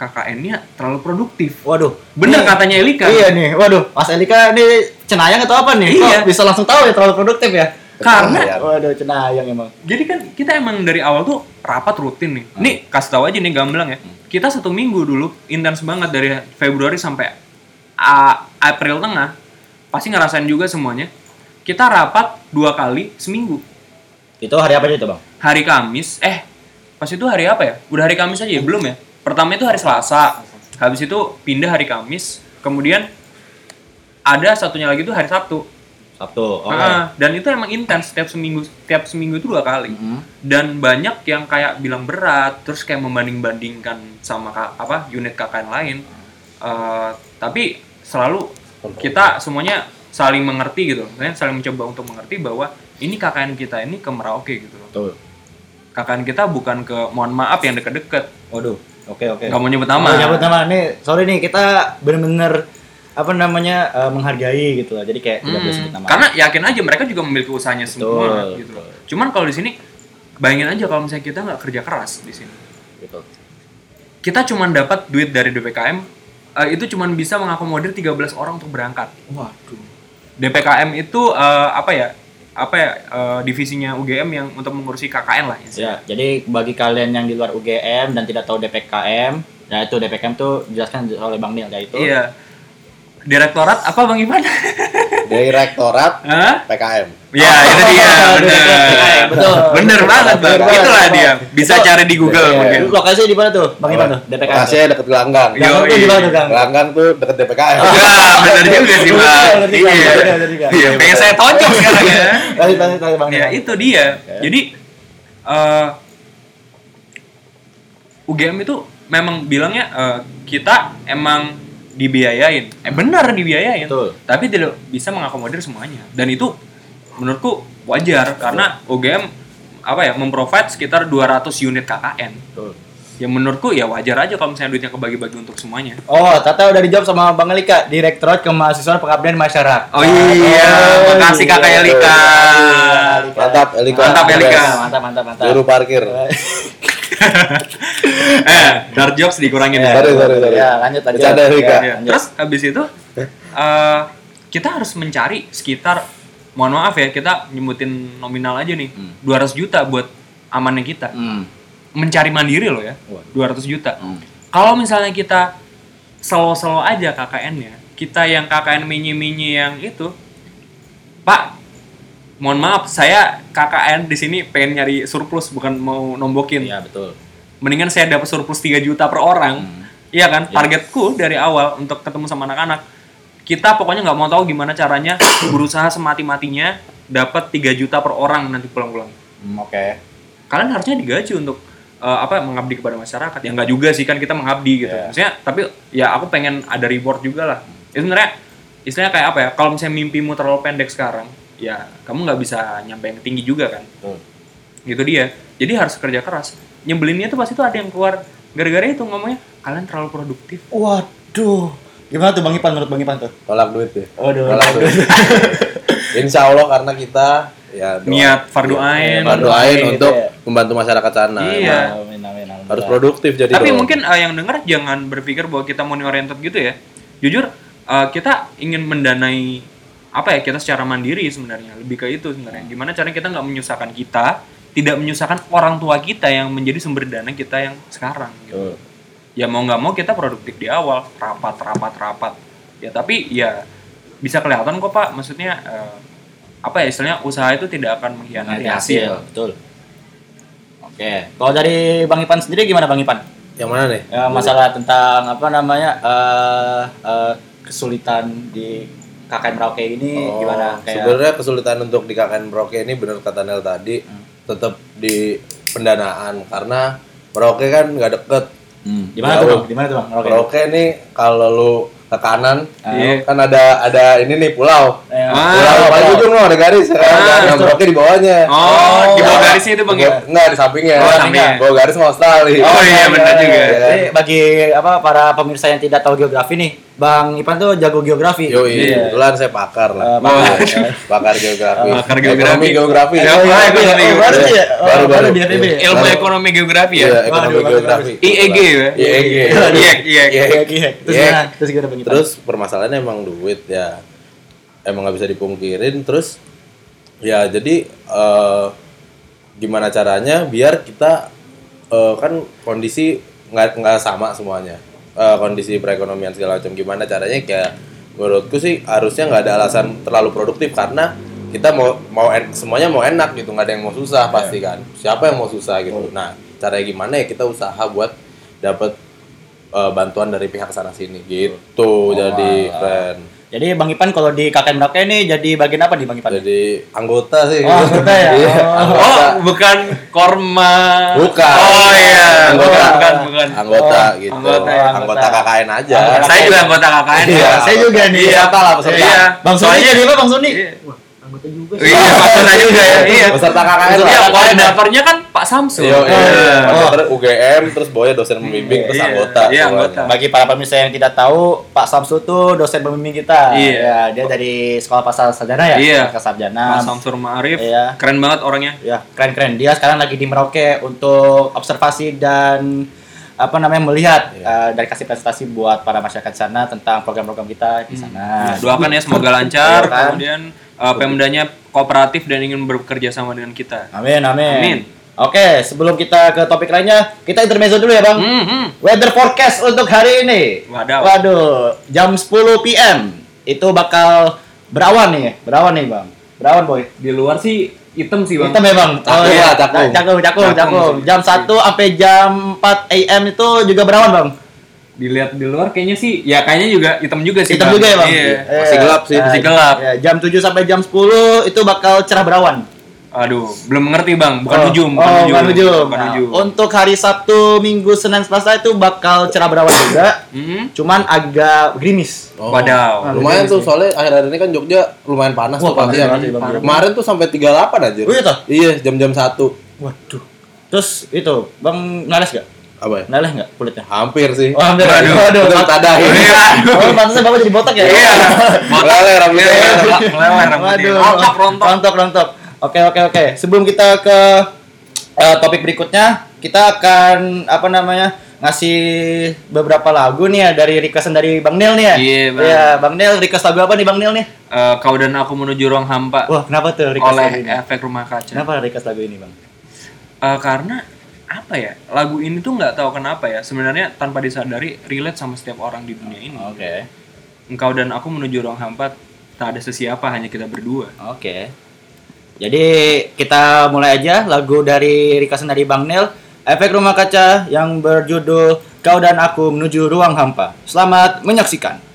KKN-nya terlalu produktif Waduh. bener Nih, katanya Elika Iya nih, waduh, Mas Elika ini cenayang atau apa nih? Iya. Kok bisa langsung tahu ya terlalu produktif ya? karena. Waduh, cenayang emang. Jadi kan kita emang dari awal tuh rapat rutin nih. Nih kasih tahu aja nih gamblang ya. Kita satu minggu dulu intens banget dari Februari sampai April tengah. Pasti ngerasain juga semuanya. Kita rapat dua kali seminggu. Itu hari apa aja itu, Bang? Hari Kamis, eh pas itu hari apa ya? Udah hari Kamis aja ya? Belum ya? Pertama itu hari Selasa. Habis itu pindah hari Kamis. Kemudian ada satunya lagi tuh hari Sabtu. Sabtu. Oke. Ah, dan itu emang intens setiap seminggu setiap seminggu itu dua kali Mhm. dan banyak yang kayak bilang berat terus kayak membanding bandingkan sama apa unit KKN lain Eh, tapi selalu kita semuanya saling mengerti gitu Maksudnya saling mencoba untuk mengerti bahwa ini KKN kita ini ke Merauke gitu loh Betul. KKN kita bukan ke mohon maaf yang deket-deket Waduh. Oke, oke. nggak mau nyebut nama nyebut nama nih. Sorry nih, kita bener-bener apa namanya eh, menghargai gitu lah. Jadi kayak tidak boleh Hmm, sebut nama. karena yakin aja mereka juga memiliki usahanya semua Betul, gitu loh. betul. Cuman kalau di sini bayangin aja kalau misalnya kita nggak kerja keras di sini. gitu. Kita cuman dapat duit dari DPKM eh, itu cuman bisa mengakomodir 13 orang untuk berangkat. Waduh. DPKM itu eh, apa ya? Apa ya eh, divisinya UGM yang untuk mengurusi KKN lah ya. Ya, jadi bagi kalian yang di luar UGM dan tidak tahu DPKM, ya itu DPKM tuh dijelaskan oleh Bang Nil yaitu Iya. Direktorat apa Bang Ivan? Direktorat Hah? PKM. Ya, itu dia, bener. Betul. Bener banget, Bang. Bener. Itulah dia. Bisa Itu- cari di Google Iya, mungkin. Lokasinya di mana tuh? Bang Ivan tuh, DPKM. Lokasinya deket Gelanggang. Iya. Gang tuh di mana tuh, Gang? Gelanggang tuh deket DPKM. Ya, bener juga sih, Bang. Iya. bener juga. Iya, pengen saya tonjok sekarang ya. Lanjut, lanjut, Bang Ya, itu dia. Jadi eh UGM itu memang bilangnya eh, kita emang dibiayain. Eh benar dibiayain. Betul. Tapi tidak bisa mengakomodir semuanya. Dan itu menurutku wajar karena UGM apa ya memprovide sekitar 200 unit KKN. Betul. Ya menurutku ya wajar aja kalau misalnya duitnya kebagi-bagi untuk semuanya. Oh, Tata udah dijawab sama Bang Elika, Direktorat Kemahasiswaan Pengabdian Masyarakat. Oh iya, makasih Kakak iya, Elika. Elika. Mantap, Elika. Mantap, Elika. Mantap, mantap, mantap. Juru parkir. eh, dark jokes dikurangin Ya, ya. Sorry, sorry, sorry. Ya, lanjut, lanjut. Bercanda, Elika. Ya, lanjut. Terus habis itu eh kita harus mencari sekitar mohon maaf ya kita nyebutin nominal aja nih Hmm. 200 juta buat amannya kita Hmm. mencari mandiri loh ya Waduh. 200 juta Hmm. kalau misalnya kita slow-slow aja KKN-nya kita yang KKN mini-mini yang itu Pak mohon maaf saya KKN di sini pengen nyari surplus bukan mau nombokin Iya, betul. mendingan saya dapat surplus 3 juta per orang Hmm. iya kan Ya. targetku dari awal untuk ketemu sama anak-anak kita pokoknya nggak mau tahu gimana caranya berusaha semati-matinya dapat 3 juta per orang nanti pulang-pulang Hmm, Oke. kalian harusnya digaji untuk eh, apa mengabdi kepada masyarakat ya nggak juga sih kan kita mengabdi gitu Ya. maksudnya tapi ya aku pengen ada reward juga lah ya sebenarnya istilahnya kayak apa ya kalau misalnya mimpimu terlalu pendek sekarang ya kamu nggak bisa nyampe yang tinggi juga kan Betul. gitu dia jadi harus kerja keras nyebelinnya tuh pasti tuh ada yang keluar gara-gara itu ngomongnya kalian terlalu produktif Waduh. Gimana tuh Bang Ipan menurut Bang Ipan tuh? Tolak duit ya. Waduh. Tolak duit. Insya Allah karena kita ya doa- niat fardu ain fardu ain untuk gitu ya. membantu masyarakat sana. Iya. Amin, amin, amin. Harus produktif jadi. tapi dong. mungkin eh, yang dengar jangan berpikir bahwa kita money oriented gitu ya jujur eh, kita ingin mendanai apa ya kita secara mandiri sebenarnya lebih ke itu sebenarnya gimana caranya kita nggak menyusahkan kita tidak menyusahkan orang tua kita yang menjadi sumber dana kita yang sekarang gitu. Betul. ya mau nggak mau kita produktif di awal rapat rapat rapat ya tapi ya bisa kelihatan kok pak maksudnya eh, apa ya istilahnya usaha itu tidak akan mengkhianati hasil hasil, betul. Oke, kalau dari Bang Ipan sendiri gimana Bang Ipan? yang mana nih? Ya, masalah tentang apa namanya eh eh, kesulitan di KKN Merauke ini Oh, gimana kayak Sebenarnya kesulitan untuk di KKN Merauke ini bener kata Nel tadi tetap di pendanaan karena Merauke kan nggak deket. Hmm, gimana tuh bang? Gimana tuh bang? Merauke. Merauke ini kalau lu ke kanan Iya. kan ada ada ini nih pulau. Eh, Ah, pulau paling pulau. ujung lo ada garis. Ah, nah, Merauke di bawahnya. Oh, di bawah garisnya itu Bang ya? Enggak, di sampingnya. Oh, sampingnya. Bawah garis mau Australia. Oh, iya, benar juga. Kan? Jadi bagi apa para pemirsa yang tidak tahu geografi nih, Bang Ipan tuh jago geografi. Yo, Iya. kebetulan saya pakar lah. Eh, pakar. Iya, pakar geografi. Pakar Ekonomi geografi. geografi. Ya, Oh, iya, iya, ekonomi oh, geografi? ya? Oh, Baru, baru baru. di FEB. Iya. Ilmu ekonomi geografi Iya, ya? ekonomi Waduh, geografi. IEG ya? IEG. Iya, iya. Iya. Oke, oke. Terus Iya. gimana? Terus gimana Bang Ipan? Terus permasalahannya emang duit ya. Emang nggak bisa dipungkirin. Terus ya jadi eh, gimana caranya biar kita eh, kan kondisi nggak nggak sama semuanya. Eh, kondisi perekonomian segala macam gimana caranya? Kayak menurutku sih harusnya nggak ada alasan terlalu produktif karena kita mau mau en- semuanya mau enak gitu nggak ada yang mau susah pasti kan. Siapa yang mau susah gitu? Nah caranya gimana ya? Kita usaha buat dapat eh, bantuan dari pihak sana sini. Gitu. Jadi friend Jadi Bang Ipan kalau di KKN Merauke ini jadi bagian apa nih Bang Ipan? jadi anggota sih Oh, anggota ya? Iya, Oh. anggota. Oh, bukan korma. Bukan. Oh iya, Anggota. bukan, bukan, bukan. anggota Oh, gitu anggota ya, anggota anggota. KKN aja Anggota Saya juga anggota KKN. Iya, ya. saya juga nih. peserta lah peserta Iya. Bang Suni Soalnya- jadi apa Bang Suni? Iya. Anggota juga. Iya, maksudnya juga ya. Iya. peserta KKN Iya, koordinatornya kan Pak Samsul. Yo, iya. Oh. Terus UGM, terus Boya dosen membimbing, terus Iya. anggota. Iya, anggota. Bagi para pemirsa yang tidak tahu, Pak Samsu tuh dosen pembimbing kita. Iya. Ya, dia dari Sekolah Pasar Sarjana ya? Iya. Sekolah Sarjana. Pak Samsul Ma'arif. Iya. Keren banget orangnya. Ya, keren-keren. Dia sekarang lagi di Merauke untuk observasi dan apa namanya melihat eh, dari kasih presentasi buat para masyarakat sana tentang program-program kita di sana. Doakan ya semoga lancar. Doakan. Kemudian uh, Pemdanya kooperatif dan ingin bekerja sama dengan kita. Amin, amin. Amin. Oke, sebelum kita ke topik lainnya, kita intermezzo dulu ya, Bang. Hmm, hmm. Weather forecast untuk hari ini. Wadaw. Waduh, jam 10 PM itu bakal berawan nih, berawan nih, Bang. Berawan, boy. Di luar sih hitam sih bang. Hitam ya, Bang. Cakung iya. lah, cakung. Cakung, cakung, Cakung cakung. Jam 1 sampai jam 4 AM itu juga berawan, Bang. Dilihat di luar kayaknya sih, ya kayaknya juga hitam juga sih. Hitam juga ya, Bang. Iya. Masih gelap sih, masih Eh, gelap. ya, jam 7 sampai jam 10 itu bakal cerah berawan. Aduh, belum mengerti bang. Bukan Oh, ujung, oh, bukan ujung. Bukan Nah, ujung. Untuk hari Sabtu, Minggu, Senin, Selasa itu bakal cerah berawan juga. Hmm. Cuman agak gerimis. Oh. Wadaw. Lumayan tuh soalnya akhir-akhir ini kan Jogja lumayan panas Wah, tuh panas pagi ya. Bang. Kemarin tuh sampai 38 aja. Oh, iya toh? Iya, jam-jam 1. Waduh. Terus itu, Bang nales gak? Apa ya? Nales nggak kulitnya? Hampir sih. Oh, hampir. Waduh. Waduh. Udah tadahin. Iya. Oh, pantasnya Bapak jadi botak ya? Iya. Meleleh rambutnya. Iya, meleleh rambutnya. Waduh. Rontok, rontok. Rontok, rontok. Oke, oke, oke. Sebelum kita ke eh, topik berikutnya, kita akan apa namanya? ngasih beberapa lagu nih ya dari requestan dari Bang Nil nih ya. Iya, Bang. Iya, Bang Nil request lagu apa nih Bang Nil nih? Eh, kau dan aku menuju ruang hampa Wah, kenapa tuh request lagu oleh ini? efek rumah kaca. Kenapa request lagu ini, Bang? Eh, karena apa ya lagu ini tuh nggak tahu kenapa ya sebenarnya tanpa disadari relate sama setiap orang di dunia ini Oke. engkau dan aku menuju ruang hampa tak ada sesiapa hanya kita berdua Oke. Jadi kita mulai aja lagu dari requestan dari Bang Nil, Efek Rumah Kaca yang berjudul Kau dan Aku Menuju Ruang Hampa. Selamat menyaksikan.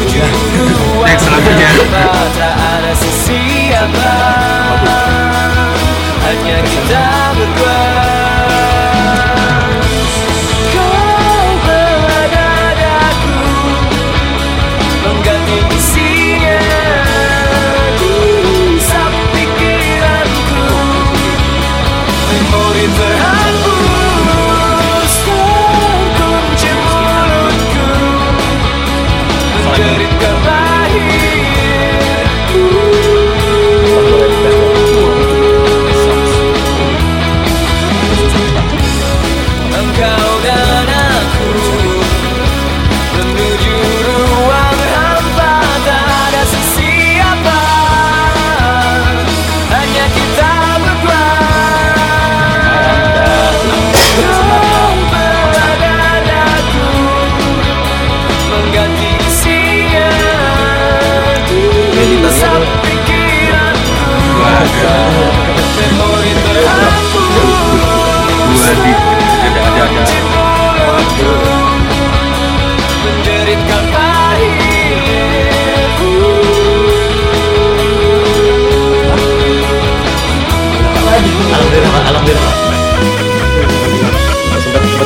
Lagunya. Next lagunya.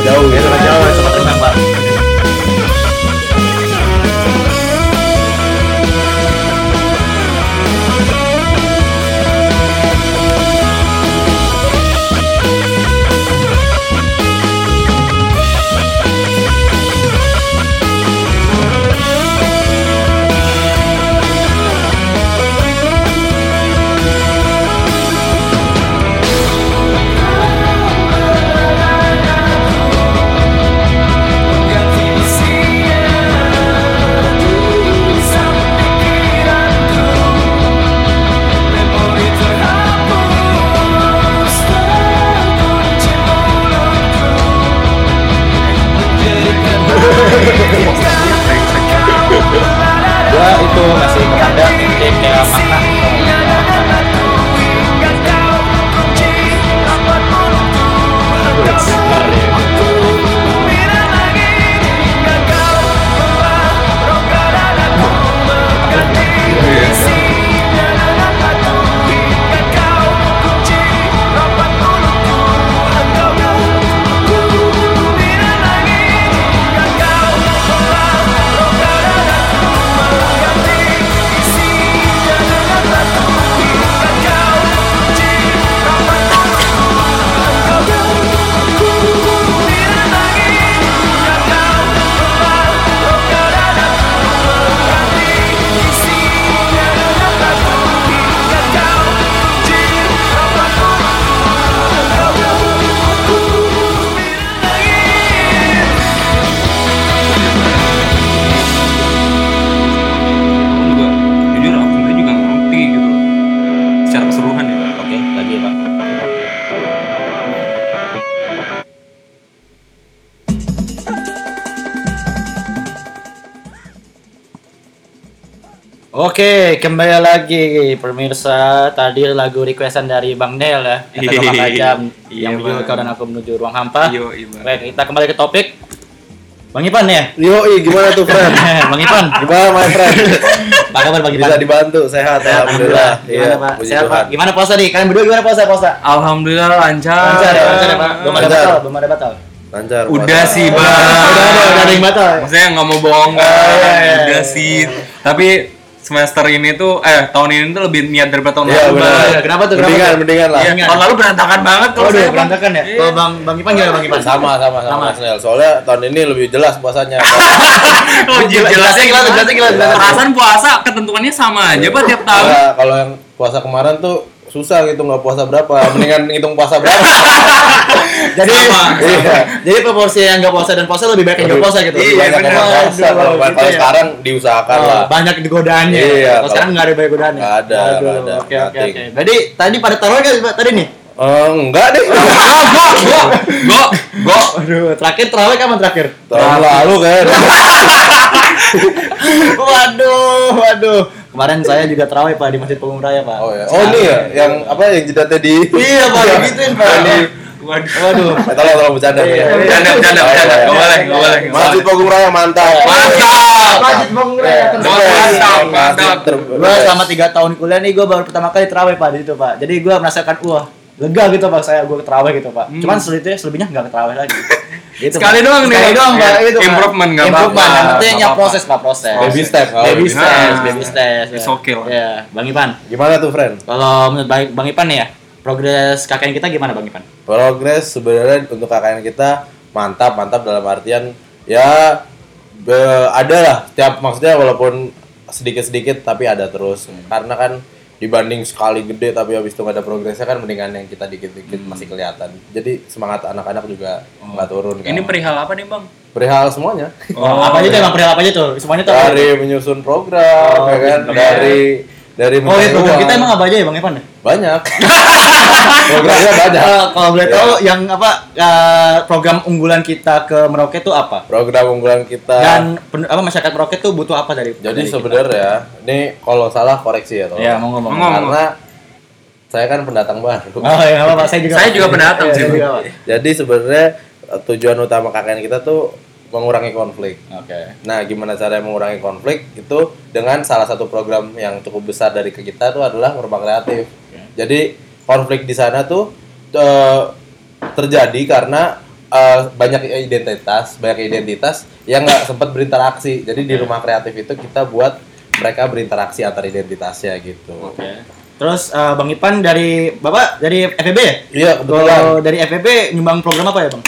No. Oke, kembali lagi pemirsa. Tadi lagu requestan dari Bang Nel ya. Kata Iya. Ajam Iya, yang menuju kau dan aku menuju ruang hampa. Yo, iya. Baik, kita kembali ke topik. Bang Ipan ya? Yoi, gimana tuh friend? Bang Ipan. Gimana my friend? Apa kabar Bang Ipan? Bisa dibantu, sehat alhamdulillah. Pak? puji Sehat. Pak? Gimana puasa nih? Kalian berdua gimana puasa puasa? Alhamdulillah lancar. Lancar ya, lancar ya Pak. Belum ada batal, belum ada batal. Lancar. Udah puasa. sih, Udah Bang. udah ada, udah ada yang batal. Maksudnya nggak mau bohong kan. Oh, iya, iya, Udah iya. sih. Tapi semester ini tuh eh tahun ini tuh lebih niat daripada tahun Iya, lalu. Iya, kenapa tuh? Kenapa Mendingan, tuh? mendingan lah. Iya, Ingat. tahun lalu berantakan banget kalau Oh, saya, udah Bang. berantakan ya? Iya. Kalau Bang Bang Ipan gimana Bang Ipan? Sama, sama, sama, Sama. Soalnya tahun ini lebih jelas puasanya. Oh, Jelas- jelasnya jelasnya gimana, jelasnya. Perasaan puasa ketentuannya sama aja Pak tiap tahun. Enggak, kalau yang puasa kemarin tuh susah gitu nggak puasa berapa. Mendingan ngitung puasa berapa. Jadi Sama. Iya. Jadi proporsi yang nggak puasa dan puasa lebih banyak yang nggak puasa gitu. Iya, banyak yang nggak puasa. Kalau gitu kalau ya. sekarang diusahakan Oh, lah. banyak godaannya. Iya, Kalau kalau- sekarang nggak ada banyak godaannya. Nggak ada, nggak ada, Oke oke oke. Jadi tadi pada taruh kan tadi nih? Eh, enggak deh. Go, go. Aduh, terakhir terawih kapan terakhir? Tahun lalu kan. waduh, waduh. Kemarin saya juga terawih Pak di Masjid Pegung Raya Pak. Oh ya. Oh ini ya, yang apa yang jidatnya di Iya Pak, gituin Pak. Waduh. Waduh. Eh, tolong tolong bercanda. Iya, ya. Bercanda, bercanda, bercanda. Nggak boleh, nggak boleh. Masjid. Pogung Raya mantap. Mantap. Masjid Pegung Raya. Mantap, mantap. Gue selama tiga tahun kuliah nih gue baru pertama kali terawih pak di situ pak. Jadi gue merasakan wah lega gitu pak saya gue terawih gitu pak. Hmm. Cuman selebihnya selebihnya nggak terawih lagi. Gitu, Sekali Pak. doang nih. Sekali doang pak. Iya. Itu. Improvement, nggak Improvement. apa-apa. Yang penting Nggak ya apa-apa. proses pak proses. Baby step. oh, Baby steps, Nah, baby steps. it's ya. okay lah. Ya, Bang Ipan. Gimana tuh, friend? Kalau menurut Bang Bang Ipan nih ya, progres KKN kita gimana Bang Ipan? Progres sebenarnya untuk KKN kita mantap, mantap dalam artian ya be- ada lah tiap maksudnya walaupun sedikit-sedikit tapi ada terus. Karena kan dibanding sekali gede tapi habis itu nggak ada progresnya kan mendingan yang kita dikit-dikit masih kelihatan. Jadi semangat anak-anak juga nggak turun. Kan. Ini perihal apa nih, Bang? perihal semuanya. Oh, apa aja tuh Bang perihal apa aja tuh? Semuanya tuh. apa? Dari menyusun program, Oh, ya kan? program. Dari dari Oh iya, uang. kita emang apa aja ya Bang Ipan? ya? banyak. Programnya banyak. Eh, kalau boleh tahu yang apa eh, program unggulan kita ke Merauke itu apa? Program unggulan kita. Dan pen- apa masyarakat Merauke tuh butuh apa dari Jadi dari kita? sebenarnya ini kalau salah koreksi ya tolong. Iya, mau ngomong. Ngomong. Karena saya kan pendatang baru. Oh ya, apa-apa. Saya juga. Saya juga pendatang Iya, sih, Pak. Jadi sebenarnya eh, tujuan utama KKN kita tuh mengurangi konflik. Oke. Nah, gimana cara mengurangi konflik itu dengan salah satu program yang cukup besar dari kita tuh adalah Merba Kreatif. Jadi konflik di sana tuh eh, terjadi karena eh, banyak identitas, banyak identitas yang nggak sempat berinteraksi. Jadi di rumah kreatif itu kita buat mereka berinteraksi antar identitasnya gitu. Oke. Terus eh, Bang Ipan dari Bapak dari FEB ya? Iya. Kalau dari FEB nyumbang program apa ya, Bang?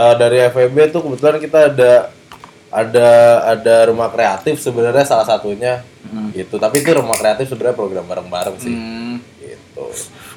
Eh, dari FEB tuh kebetulan kita ada ada ada rumah kreatif sebenarnya salah satunya gitu. Tapi itu rumah kreatif sebenarnya program bareng-bareng sih. Gitu.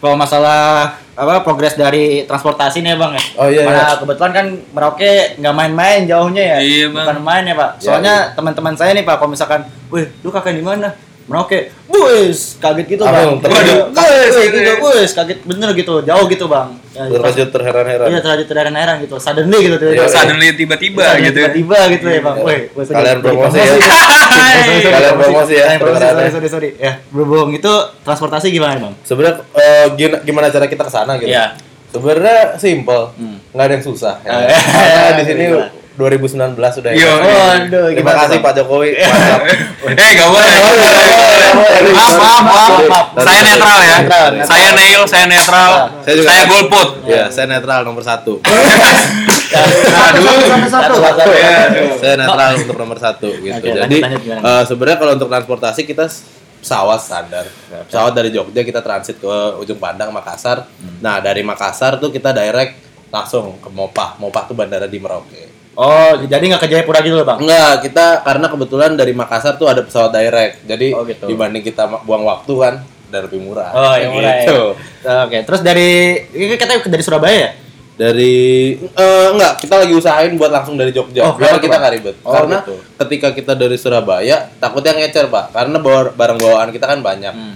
Kalau masalah apa progres dari transportasi nih Bang ya? Oh, iya, Karena iya. kebetulan kan Merauke nggak main-main jauhnya ya. Iya, Bang. Bukan main ya Pak. Iya, Soalnya teman-teman saya nih Pak, kalau misalkan, wih, lu kakak di mana? Merauke, wis kaget gitu bang. Wis gitu gitu, ya. wis kaget bener gitu, jauh gitu bang. Ya, Terkejut terheran-heran. Iya terkejut terheran-heran gitu, suddenly gitu. Iya, Suddenly tiba-tiba gitu. ya. Tiba-tiba gitu ya bang. Iya. Sorry. Kalian promosi ya. Kalian promosi ya, sorry, sorry, sorry. Ya, berhubung itu transportasi gimana bang? Sebenarnya eh, gimana, cara kita ke sana gitu? Iya. Sebenarnya simple, Hmm. nggak ada yang susah. ya. Di sini. 2019 sudah Iya, ya. iya. Waduh, Terima gimana, kasih? Pak Jokowi. Mantap. Eh, gak boleh. Maaf, maaf, maaf. Saya netral ya. Saya Neil, saya netral. Saya juga Saya netral. golput. Ya, saya netral nomor satu. Satu, satu, satu. saya netral untuk nomor satu gitu. Jadi eh, sebenarnya kalau untuk transportasi kita pesawat standar. Pesawat dari Jogja kita transit ke ujung Pandang Makassar. Hmm. Nah dari Makassar tuh kita direct langsung ke Mopah. Mopah tuh bandara di Merauke. Oh, jadi nggak ke Jayapura gitu loh bang? Enggak, kita karena kebetulan dari Makassar tuh ada pesawat direct. Jadi Oh, gitu. dibanding kita buang waktu kan dan lebih murah. Oh, yang murah ya. Gitu. Oke, terus dari ini katanya dari Surabaya ya? Dari eh, enggak, kita lagi usahain buat langsung dari Jogja. Oh, biar kita nggak ribet. Oh, Karena gitu. ketika kita dari Surabaya, takutnya ngecer, Pak. Karena barang bawaan kita kan banyak. Hmm.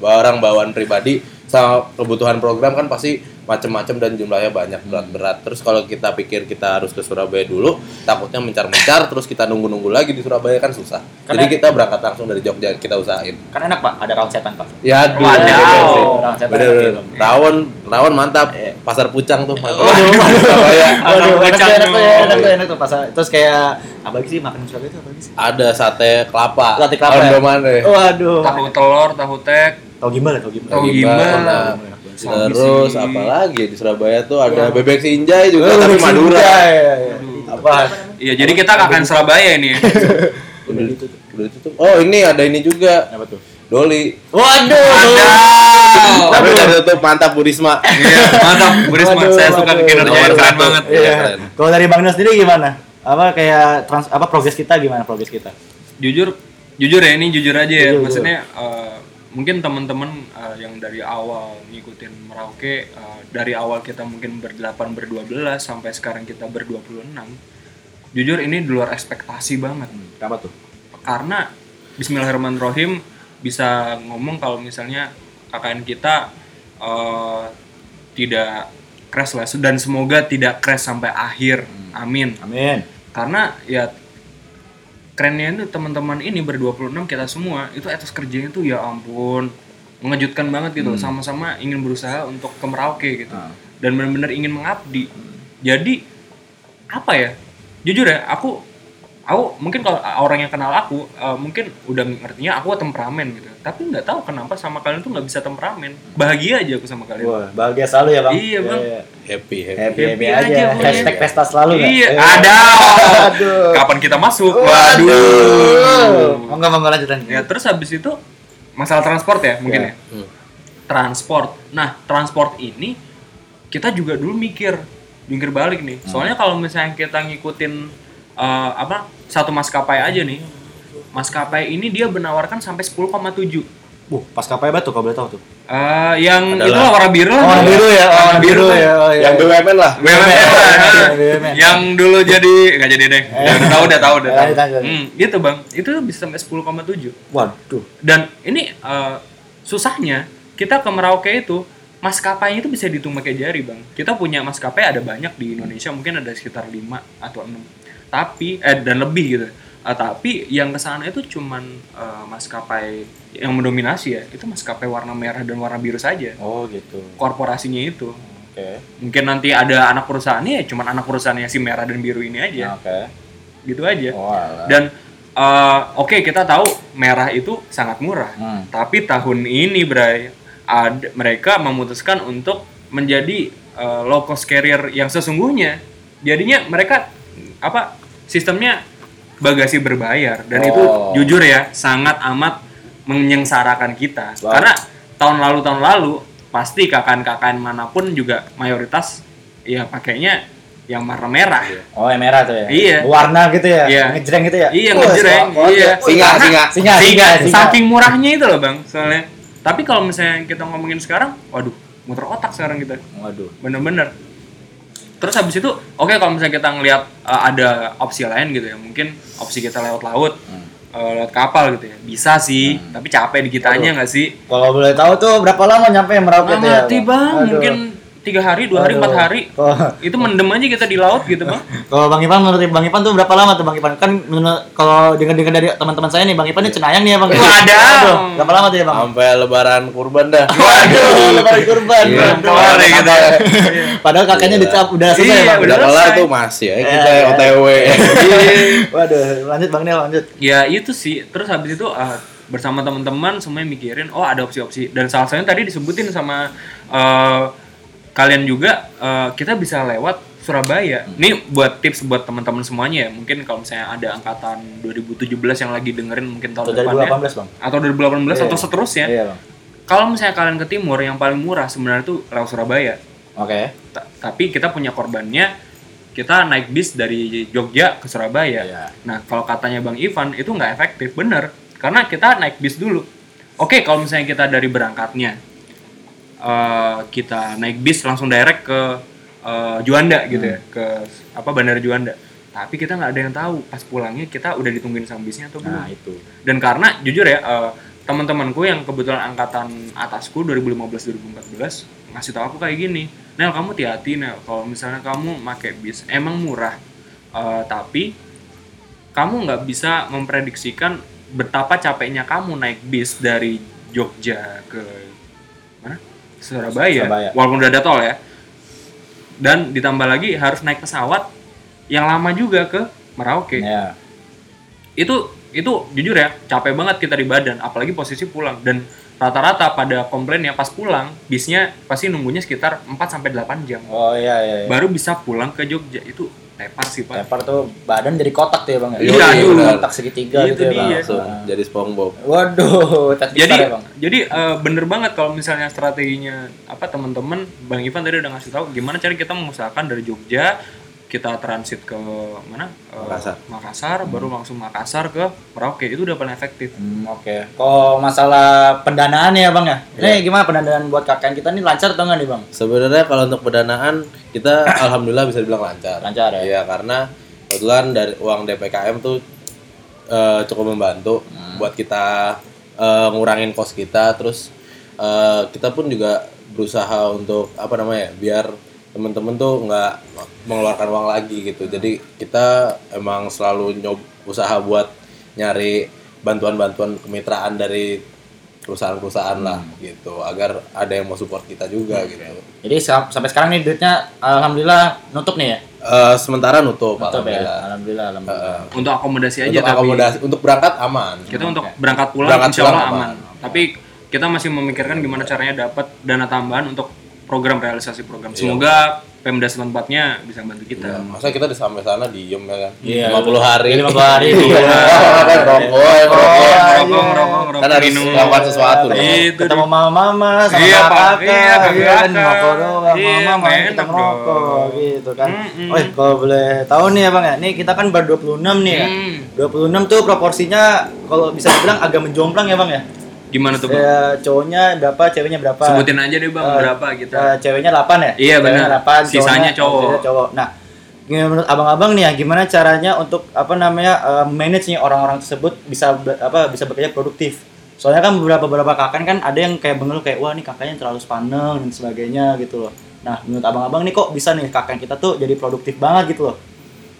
Barang bawaan pribadi sama kebutuhan program kan pasti macem-macem dan jumlahnya banyak berat-berat. Terus kalau kita pikir kita harus ke Surabaya dulu, takutnya mencar-mencar, terus kita nunggu-nunggu lagi di Surabaya kan susah. Karena- Jadi kita berangkat langsung dari Jogja kita usahain. Kan enak pak, ada rawon setan pak. Ya, aduh, Wadaw. bener sih. Rawon setan. Bener, bener. Rawon, rawon mantap. Iya. Pasar Pucang tuh. mantap. Waduh, Surabaya. Waduh, enak tuh, enak tuh, enak tuh, enak tuh pasal. Terus kayak apa lagi sih makan di Surabaya itu apa lagi sih? Ada sate kelapa. Sate kelapa. ya? Waduh. tahu telur tahu tek Tahu gimbal ya, tahu gimbal. Tahu Gimbal. Sapi Terus apa lagi di Surabaya tuh ada bebek sinjai juga Oh, tapi Madura. ya, ya. Apa? iya jadi kita akan Surabaya ini. Udah ditutup. Udah ditutup. Oh, ini ada ini juga. Apa tuh? Doli. Waduh. Tapi udah ditutup mantap Bu Risma. iya mantap Bu Risma Waduh, saya suka waduh. kinerjanya keren banget Iya, Iya. keren. Kalau dari Bang Ino sendiri gimana? Apa kayak trans apa progres kita gimana progres kita? jujur jujur ya ini jujur aja ya Jujur, maksudnya eh, mungkin teman-teman eh, yang dari awal ngikutin Merauke eh, dari awal kita mungkin berdelapan berdua belas sampai sekarang kita berdua puluh enam jujur ini di luar ekspektasi banget Apa tuh? karena Bismillahirrahmanirrahim bisa ngomong kalau misalnya KKN kita eh, tidak crash lah dan semoga tidak crash sampai akhir amin Amin. karena ya kerennya itu teman-teman ini ber-26 kita semua itu etos kerjanya tuh ya ampun mengejutkan banget gitu. Sama-sama ingin berusaha untuk ke Merauke gitu. Ah. dan benar-benar ingin mengabdi. Jadi apa ya? Jujur ya aku aku mungkin kalau orang yang kenal aku eh, mungkin udah ngertinya aku temperamen gitu tapi nggak tahu kenapa sama kalian tuh nggak bisa temperamen bahagia aja aku sama kalian Wah, bahagia selalu ya, Bang. Iya, Bang. Happy, happy. Happy, Happy happy, aja, aja. Hashtag pesta selalu iya Eh. ada Aduh. kapan kita masuk Waduh. waduh Mau nggak mau lanjut lanjut. Ya terus habis itu masalah transport ya mungkin Ya. ya. Transport. Nah transport ini kita juga dulu mikir mikir balik nih. Soalnya kalau misalnya kita ngikutin eh, apa satu maskapai aja nih, maskapai ini dia menawarkan sampai 10,7. Uh, pas kapai batu kalau boleh tahu tuh. Eh, yang Adalah- itu lah warna biru lah. Oh, warna biru ya, Warna biru lah. ya. Oh, iya. Yang BUMN lah. BUMN. Iya, BUMN. yang dulu jadi nggak jadi deh. Udah tahu udah tahu udah tahu. Hmm, gitu bang. Itu bisa sampai 10,7. Waduh. Dan ini eh, susahnya kita ke Merauke itu maskapainya itu bisa dihitung pakai jari bang. Kita punya maskapai ada banyak di Indonesia mungkin ada sekitar 5 atau 6 tapi eh dan lebih gitu. Eh, tapi yang ke sana itu cuman eh, maskapai yang mendominasi ya itu maskapai warna merah dan warna biru saja. Oh, gitu. Korporasinya itu Oke. mungkin nanti ada anak perusahaannya ya cuman anak perusahaannya si merah dan biru ini aja Oke. gitu aja. Oh. Dan eh, oke kita tahu merah itu sangat murah. Hmm. Tapi tahun ini Bray ada mereka memutuskan untuk menjadi eh, low cost carrier yang sesungguhnya. Jadinya mereka apa sistemnya bagasi berbayar dan itu Oh. jujur ya sangat amat menyengsarakan kita. Wow. Karena tahun lalu tahun lalu pasti KKN-KKN mana pun juga mayoritas ya pakainya yang warna merah. Oh, yang merah tuh ya. Iya. Warna gitu ya. Iya. Ngejreng gitu ya. Iya ngejreng, soal- iya. Singa. Singa, singa, Singa, singa. saking murahnya itu loh bang soalnya tapi kalau misalnya kita ngomongin sekarang waduh muter otak sekarang kita Waduh. bener-bener terus habis itu oke kalau misalnya kita ngelihat uh, ada opsi lain gitu ya mungkin opsi kita lewat laut Hmm. uh, lewat kapal gitu ya bisa sih tapi capek di kitanya nggak sih Kalau boleh tahu tuh berapa lama nyampe Merauke tuh ya? Aduh. mungkin tiga hari dua hari Aduh. empat hari Oh. itu mendem aja kita di laut gitu bang Kalau Bang Ipan menurut Bang Ipan tuh berapa lama tuh Bang Ipan? Kan kalau dengar-dengar dari teman-teman saya nih Bang Ipan ini cenayang nih ya Bang. Waduh. Aduh, Berapa lama tuh ya Bang? Sampai lebaran kurban dah. Waduh, lebaran kurban. Iya, Waduh. gitu ya. Padahal kakaknya dicap udah selesai Iya, ya Bang. Udah kelar tuh masih ya kita Iya, iya. OTW. Waduh, lanjut Bang Nel lanjut. ya itu sih terus habis itu uh, bersama teman-teman semuanya mikirin oh ada opsi-opsi dan salah satunya tadi disebutin sama uh, kalian juga uh, kita bisa lewat Surabaya. Ini buat tips buat teman-teman semuanya ya. Mungkin kalau misalnya ada angkatan 2017 yang lagi dengerin mungkin tahun Atau 2018 Bang. atau 2018 Iya. atau seterusnya. Iya Bang. Kalau misalnya kalian ke timur yang paling murah sebenarnya tuh lewat Surabaya. Oke. Ta- tapi kita punya korbannya kita naik bis dari Jogja ke Surabaya. Iya. Nah, kalau katanya Bang Ivan itu nggak efektif, bener. Karena kita naik bis dulu. Oke, kalau misalnya kita dari berangkatnya eh, kita naik bis langsung direct ke eh, Juanda gitu ya, ke apa Bandara Juanda. Tapi kita nggak ada yang tahu pas pulangnya kita udah ditungguin sama bisnya atau belum. Nah, itu. Dan karena jujur ya, eh, teman-temanku yang kebetulan angkatan atasku 2015-2014 ngasih tahu aku kayak gini Nel kamu hati-hati Nel kalau misalnya kamu pakai bis emang murah Eh, tapi kamu nggak bisa memprediksikan betapa capeknya kamu naik bis dari Jogja ke Surabaya, Surabaya. walaupun udah ada tol ya dan ditambah lagi harus naik pesawat yang lama juga ke Merauke Ya. itu itu jujur ya capek banget kita di badan apalagi posisi pulang dan rata-rata pada komplainnya pas pulang bisnya pasti nunggunya sekitar 4 sampai 8 jam Oh iya iya. iya. baru bisa pulang ke Jogja itu tepar sih pak Tepar tuh badan jadi kotak tuh ya bang ya? Iya, aduh. Kotak segitiga Itu gitu ya bang. dia. Langsung Ah. jadi SpongeBob. Waduh, jadi ya bang. jadi eh, bener banget kalau misalnya strateginya apa teman-teman bang Ivan tadi udah ngasih tahu gimana cara kita mengusahakan dari Jogja kita transit ke mana Makassar. Makassar, baru langsung Makassar ke Merauke itu udah paling efektif Hmm, Oke. Kalau masalah pendanaan ya bang ya? Nih gimana pendanaan buat KKN kita nih lancar atau enggak nih bang? Sebenarnya kalau untuk pendanaan kita alhamdulillah bisa dibilang lancar. Lancar ya? Iya karena kebetulan dari uang DPKM tuh eh, cukup membantu buat kita eh, ngurangin kos kita terus eh, kita pun juga berusaha untuk apa namanya biar temen-temen tuh nggak mengeluarkan uang lagi gitu jadi kita emang selalu nyob usaha buat nyari bantuan-bantuan kemitraan dari perusahaan-perusahaan lah gitu agar ada yang mau support kita juga gitu Jadi sa- sampai sekarang nih duitnya alhamdulillah nutup nih ya? Eh, sementara nutup, Nutup ya? alhamdulillah. Alhamdulillah, alhamdulillah. untuk akomodasi aja untuk tapi akomodasi untuk berangkat aman kita untuk berangkat pulang Berangkat insya Allah pulang aman. tapi kita masih memikirkan gimana caranya dapat dana tambahan untuk program realisasi program Iya. semoga Pemda setempatnya bisa bantu kita masa kita di sampai sana diem ya kan Iya. 50 hari 50 hari. iya. kan rokok ya, rokok ngerokok ngerokok kan harus melakukan sesuatu dong itu Ketemu mama-mama sama Iya, kakak, Iya, kakak. iya kan doang, Iya, mama nggak kita ngerokok dong. gitu kan. Oh, kalau boleh tahu nih ya Bang ya, nih kita kan baru 26 nih ya. Hmm. 26 tuh proporsinya kalau bisa dibilang agak menjomplang ya Bang ya. Gimana tuh bang Ya, cowoknya berapa, ceweknya berapa? sebutin aja deh bang Eh, berapa gitu eh, ceweknya 8 ya? Iya, benar. 8, Sisanya cowok. sisanya cowok. Nah, menurut abang-abang nih ya, gimana caranya untuk apa namanya eh, manage nih orang-orang tersebut bisa apa bisa bekerja produktif? Soalnya kan beberapa beberapa kakak kan ada yang kayak mengeluh kayak wah nih kakaknya terlalu sepaneng dan sebagainya gitu loh. Nah, menurut abang-abang nih kok bisa nih kakak kita tuh jadi produktif banget gitu loh.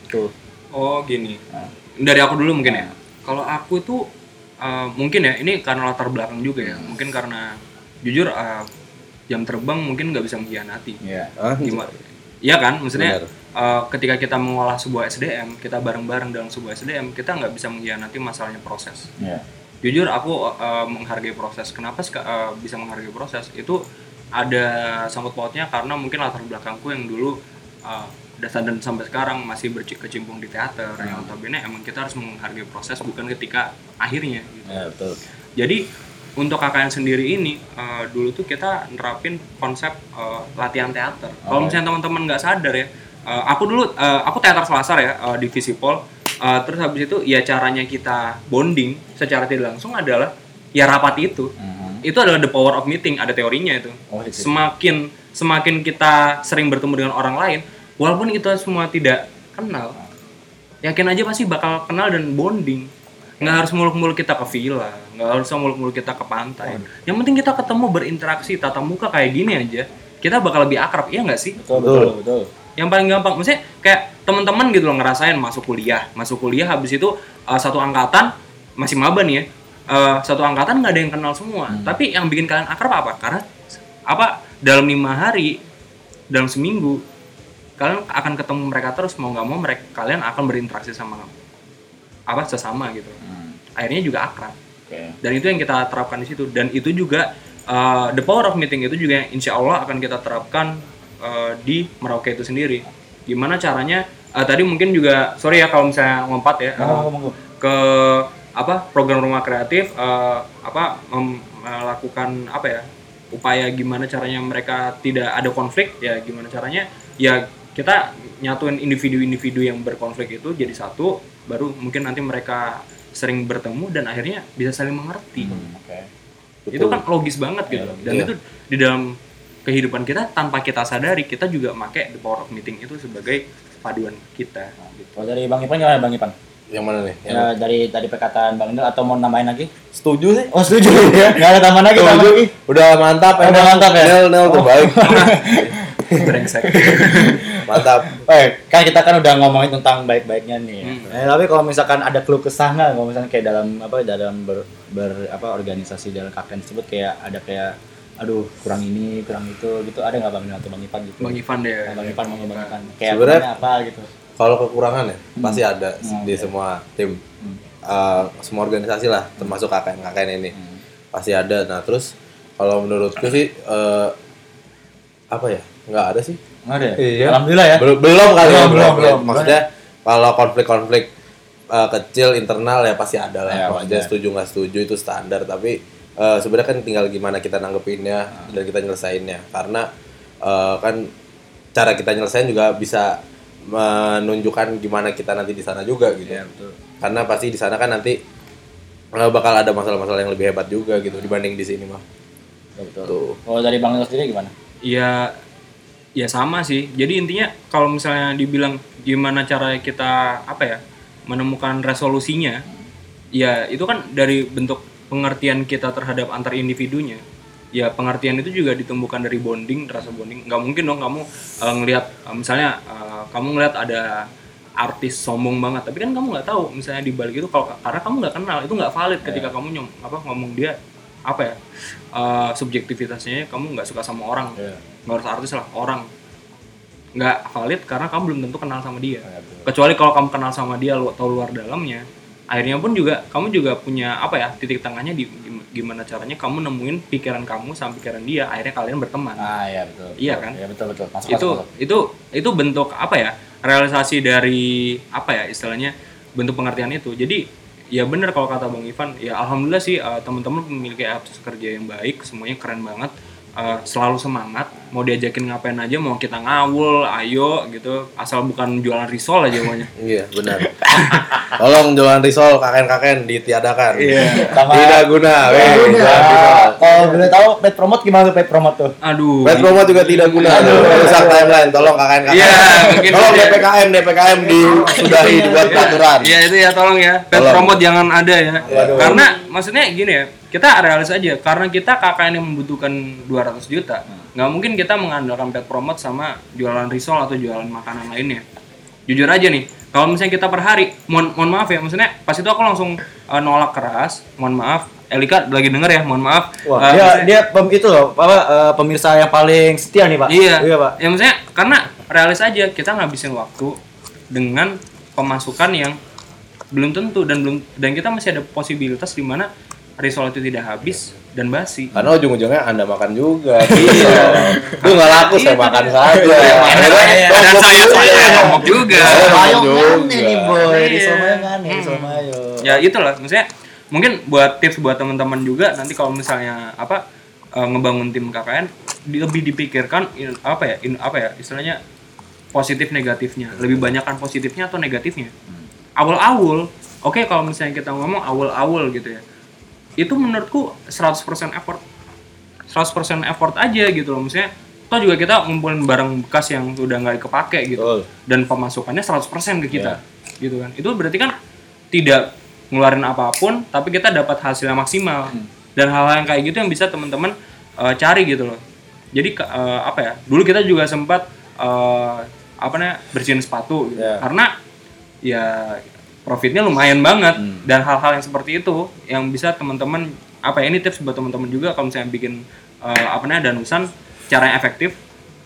Tuh. oh gini Nah. dari aku dulu mungkin ya kalau aku tuh eh, mungkin ya ini karena latar belakang juga ya mungkin karena jujur eh, jam terbang mungkin nggak bisa mengkhianati Iya. Hah? gimana Iya kan, maksudnya Benar. eh, ketika kita mengolah sebuah SDM, kita bareng-bareng dalam sebuah SDM, kita nggak bisa mengkhianati masalahnya proses. Iya. Jujur aku eh, menghargai proses. Kenapa eh, bisa menghargai proses? Itu ada sangkut pautnya karena mungkin latar belakangku yang dulu eh, dasar dan sampai sekarang masih berkecimpung di teater. Yang notabene emang kita harus menghargai proses bukan ketika akhirnya. Gitu. Ya, betul. Jadi untuk KKN sendiri ini eh, dulu tuh kita nerapin konsep eh, latihan teater. Kalau misalnya teman-teman nggak sadar ya, eh, aku dulu eh, aku teater Selasar ya eh, di Visipol. Eh, terus habis itu ya caranya kita bonding secara tidak langsung adalah ya rapat itu. Mhm. Itu adalah the power of meeting, ada teorinya itu. Oh, itu. Semakin semakin kita sering bertemu dengan orang lain, walaupun kita semua tidak kenal, yakin aja pasti bakal kenal dan bonding. Nggak harus muluk-muluk kita ke villa nggak harus muluk-muluk kita ke pantai. Yang penting kita ketemu berinteraksi tatap muka kayak gini aja kita bakal lebih akrab iya nggak sih? Betul, betul, betul. yang paling gampang maksudnya kayak teman-teman gitu loh ngerasain masuk kuliah. Masuk kuliah habis itu uh, satu angkatan masih maba nih ya uh, satu angkatan nggak ada yang kenal semua. Tapi yang bikin kalian akrab apa? Karena apa dalam lima hari dalam seminggu kalian akan ketemu mereka terus mau nggak mau mereka kalian akan berinteraksi sama apa sesama gitu. Hmm. akhirnya juga akrab. Oke. dan itu yang kita terapkan di situ. Dan itu juga uh, the power of meeting itu juga yang insya Allah akan kita terapkan uh, di Merauke itu sendiri. Gimana caranya? Uh, tadi mungkin juga sorry ya kalau misalnya ngompat ya uh, ke apa program rumah kreatif uh, apa mem- melakukan apa ya upaya gimana caranya mereka tidak ada konflik ya gimana caranya? Ya kita nyatuin individu-individu yang berkonflik itu jadi satu baru mungkin nanti mereka sering bertemu dan akhirnya bisa saling mengerti Hmm, Oke. itu kan logis banget gitu dan Iya. itu di dalam kehidupan kita tanpa kita sadari kita juga pakai the power of meeting itu sebagai paduan kita gitu. Kalau dari Bang Ipan gimana Bang Ipan? Yang mana nih? Yang Ya, dari dari perkataan Bang Nil atau mau nambahin lagi? setuju sih? Oh setuju ya. Enggak ada tambahan lagi, Setuju. Udah mantap, Udah emang. mantap ya? Nel, Nel terbaik. brengsek mantap. Baik, kan kita kan udah ngomongin tentang baik-baiknya nih. Hmm. Eh, tapi kalau misalkan ada keluh kesah nggak, kalau misalkan kayak dalam apa dalam ber, ber- apa organisasi dalam kakek tersebut kayak ada kayak aduh kurang ini kurang itu gitu ada nggak bang Nil atau bang Ipan gitu? bang Ivan deh Nah, bang Ipan mau bang Ipan kayak Sebenarnya- kurangnya apa gitu? Kalau kekurangan ya pasti ada Hmm, di semua tim, Hmm. Eh, semua organisasi lah, termasuk KKN-KKN ini Hmm. pasti ada. Nah terus kalau menurutku sih eh, apa ya? Nggak ada sih. Nggak ada ya? Iya. Alhamdulillah ya. Belum belum kali ya, Belum, belum, belum. Maksudnya kalau konflik-konflik eh, kecil internal ya pasti ada lah. Ya, Maksudnya wajar. setuju nggak setuju itu standar. Tapi eh, sebenarnya kan tinggal gimana kita nanggepinnya Ah. dan kita nyelesainnya. Karena eh, kan cara kita nyelesain juga bisa menunjukkan gimana kita nanti di sana juga gitu. Iya, betul. Karena pasti di sana kan nanti bakal ada masalah-masalah yang lebih hebat juga gitu dibanding di sini mah. Betul. Tuh. Kalau dari bang Nil sendiri gimana? ya ya sama sih. Jadi intinya kalau misalnya dibilang gimana cara kita apa ya menemukan resolusinya ya itu kan dari bentuk pengertian kita terhadap antar individunya. Ya pengertian itu juga ditumbuhkan dari bonding rasa bonding. Nggak mungkin dong kamu eh, ngelihat eh, misalnya eh, kamu ngelihat ada artis sombong banget tapi kan kamu nggak tahu misalnya di balik itu kalau karena kamu nggak kenal itu nggak valid ketika kamu nyom apa ngomong dia apa ya eh, subjektivitasnya kamu nggak suka sama orang. Iya. Nggak harus artis lah orang nggak valid karena kamu belum tentu kenal sama dia Iya, kecuali kalau kamu kenal sama dia lu tahu luar dalamnya akhirnya pun juga kamu juga punya apa ya titik tengahnya di gim- gimana caranya kamu nemuin pikiran kamu sama pikiran dia akhirnya kalian berteman Ah iya betul. Iya betul. kan? Iya betul betul. Masuk itu masuk, itu itu bentuk apa ya realisasi dari apa ya istilahnya bentuk pengertian itu jadi ya bener kalau kata bang Ivan ya alhamdulillah sih eh, teman-teman memiliki etos kerja yang baik semuanya keren banget Eh, selalu semangat mau diajakin ngapain aja mau kita ngawul ayo gitu asal bukan jualan risol aja pokoknya Iya benar. Tolong jualan risol kakek-kakek ditiadakan. Iya. Sama- Tidak guna. Kalau boleh tahu pet promote gimana tuh pet promote tuh? aduh Pet promo juga tidak guna. Rusak timeline. Tolong KKN-KKN. Iya, mungkin Tolong. DPKM DPKM disudahi dibuat peraturan. Iya itu ya tolong ya. Pet promote jangan ada ya. Karena maksudnya gini ya, kita realis aja. Karena kita KKN yang membutuhkan 200 juta, nggak mungkin kita mengandalkan pet promote sama jualan risol atau jualan makanan lainnya. Jujur aja nih, kalau misalnya kita per hari, mohon, mohon maaf ya, maksudnya pas itu aku langsung uh, nolak keras, mohon maaf. Elika lagi denger ya, mohon maaf. Wah, Uh, dia maksudnya- dia pem, itu loh, apa eh, pemirsa yang paling setia nih, Pak. Iya. Iya, Pak. Ya maksudnya karena realis aja kita ngabisin waktu dengan pemasukan yang belum tentu dan belum dan kita masih ada posibilitas di mana risol itu tidak habis dan basi. Karena ujung-ujungnya anda makan juga. Iya. Itu nggak laku saya Iya, makan iya. saja. Dan tombok saya saya ngomong juga. Saya ngomong Mayo juga. ngane nih, Boy. Iya. Risol mayo ngane, risol Hmm. mayo. Ya itulah maksudnya mungkin buat tips buat teman-teman juga nanti kalau misalnya apa eh, ngebangun tim KKN lebih dipikirkan in- apa ya in- apa ya istilahnya positif negatifnya lebih banyak kan positifnya atau negatifnya awal-awal oke kalau misalnya kita ngomong awal-awal gitu ya itu menurutku 100% effort. 100% effort aja gitu loh. Maksudnya toh juga kita ngumpulin barang bekas yang udah nggak kepake gitu. Betul. dan pemasukannya 100% ke kita gitu kan. Itu berarti kan tidak ngeluarin apa pun tapi kita dapat hasil yang maksimal dan hal-hal yang kayak gitu yang bisa teman-teman eh, cari gitu loh. Jadi eh, apa ya dulu kita juga sempat eh, apa namanya bersihin sepatu gitu. Ya. karena ya profitnya lumayan banget. Dan hal-hal yang seperti itu yang bisa teman-teman apa ya ini tips buat teman-teman juga kalau misalnya bikin eh, apa namanya danusan cara yang efektif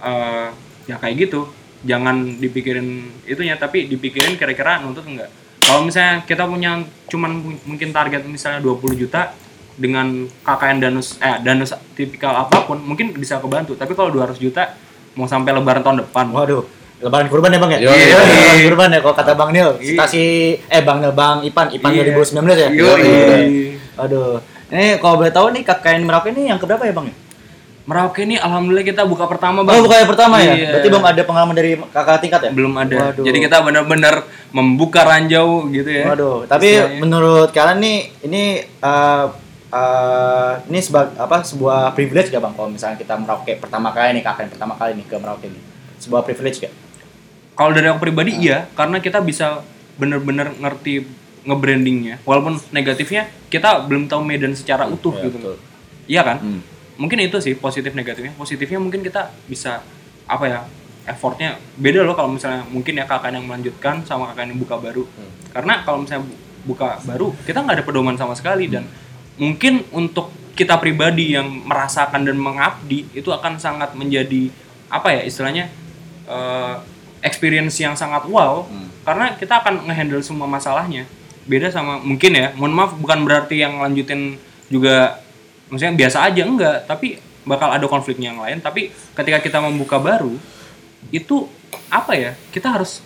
eh, ya kayak gitu. Jangan dipikirin itunya tapi dipikirin kira-kira nuntut enggak kalau misalnya kita punya cuman mu- mungkin target misalnya 20 juta dengan KKN danus eh danus tipikal apa pun mungkin bisa kebantu. Tapi kalau 200 juta mau sampai lebaran tahun depan. Waduh, lebaran kurban ya, Bang ya? Iya, lebaran kurban ya kalau kata Bang Nil. Stasi eh Bang Nil, Bang Ipan, Ipan Iya. 2019 ya? Yoi. Aduh. Ini kalau boleh tahu nih KKN Merauke ini yang keberapa ya, Bang? ya? Merauke ini alhamdulillah kita buka pertama Oh, bukan yang pertama ya? Iya. Berarti belum ada pengalaman dari kakak tingkat ya? belum ada Waduh. jadi kita benar-benar membuka ranjau gitu ya Waduh, tapi Istilahnya. menurut kalian nih ini eh, eh, ini sebagai apa sebuah privilege gak bang kalau misalnya kita Merauke pertama kali nih KKN pertama kali nih ke Merauke nih sebuah privilege gak? Kalau dari aku pribadi iya. Karena kita bisa bener-bener ngerti nge-brandingnya. Walaupun negatifnya kita belum tahu Medan secara utuh Iya, gitu. betul. iya kan? Hmm. mungkin itu sih positif negatifnya. Positifnya mungkin kita bisa apa ya effortnya beda loh kalau misalnya mungkin ya kakak yang melanjutkan sama kakak yang buka baru. Karena kalau misalnya bu- buka baru kita nggak ada pedoman sama sekali dan mungkin untuk kita pribadi yang merasakan dan mengabdi itu akan sangat menjadi apa ya istilahnya eh, experience yang sangat wow karena kita akan ngehandle semua masalahnya. Beda sama mungkin ya mohon maaf bukan berarti yang lanjutin juga maksudnya biasa aja enggak. Tapi bakal ada konfliknya yang lain. Tapi ketika kita membuka baru itu apa ya kita harus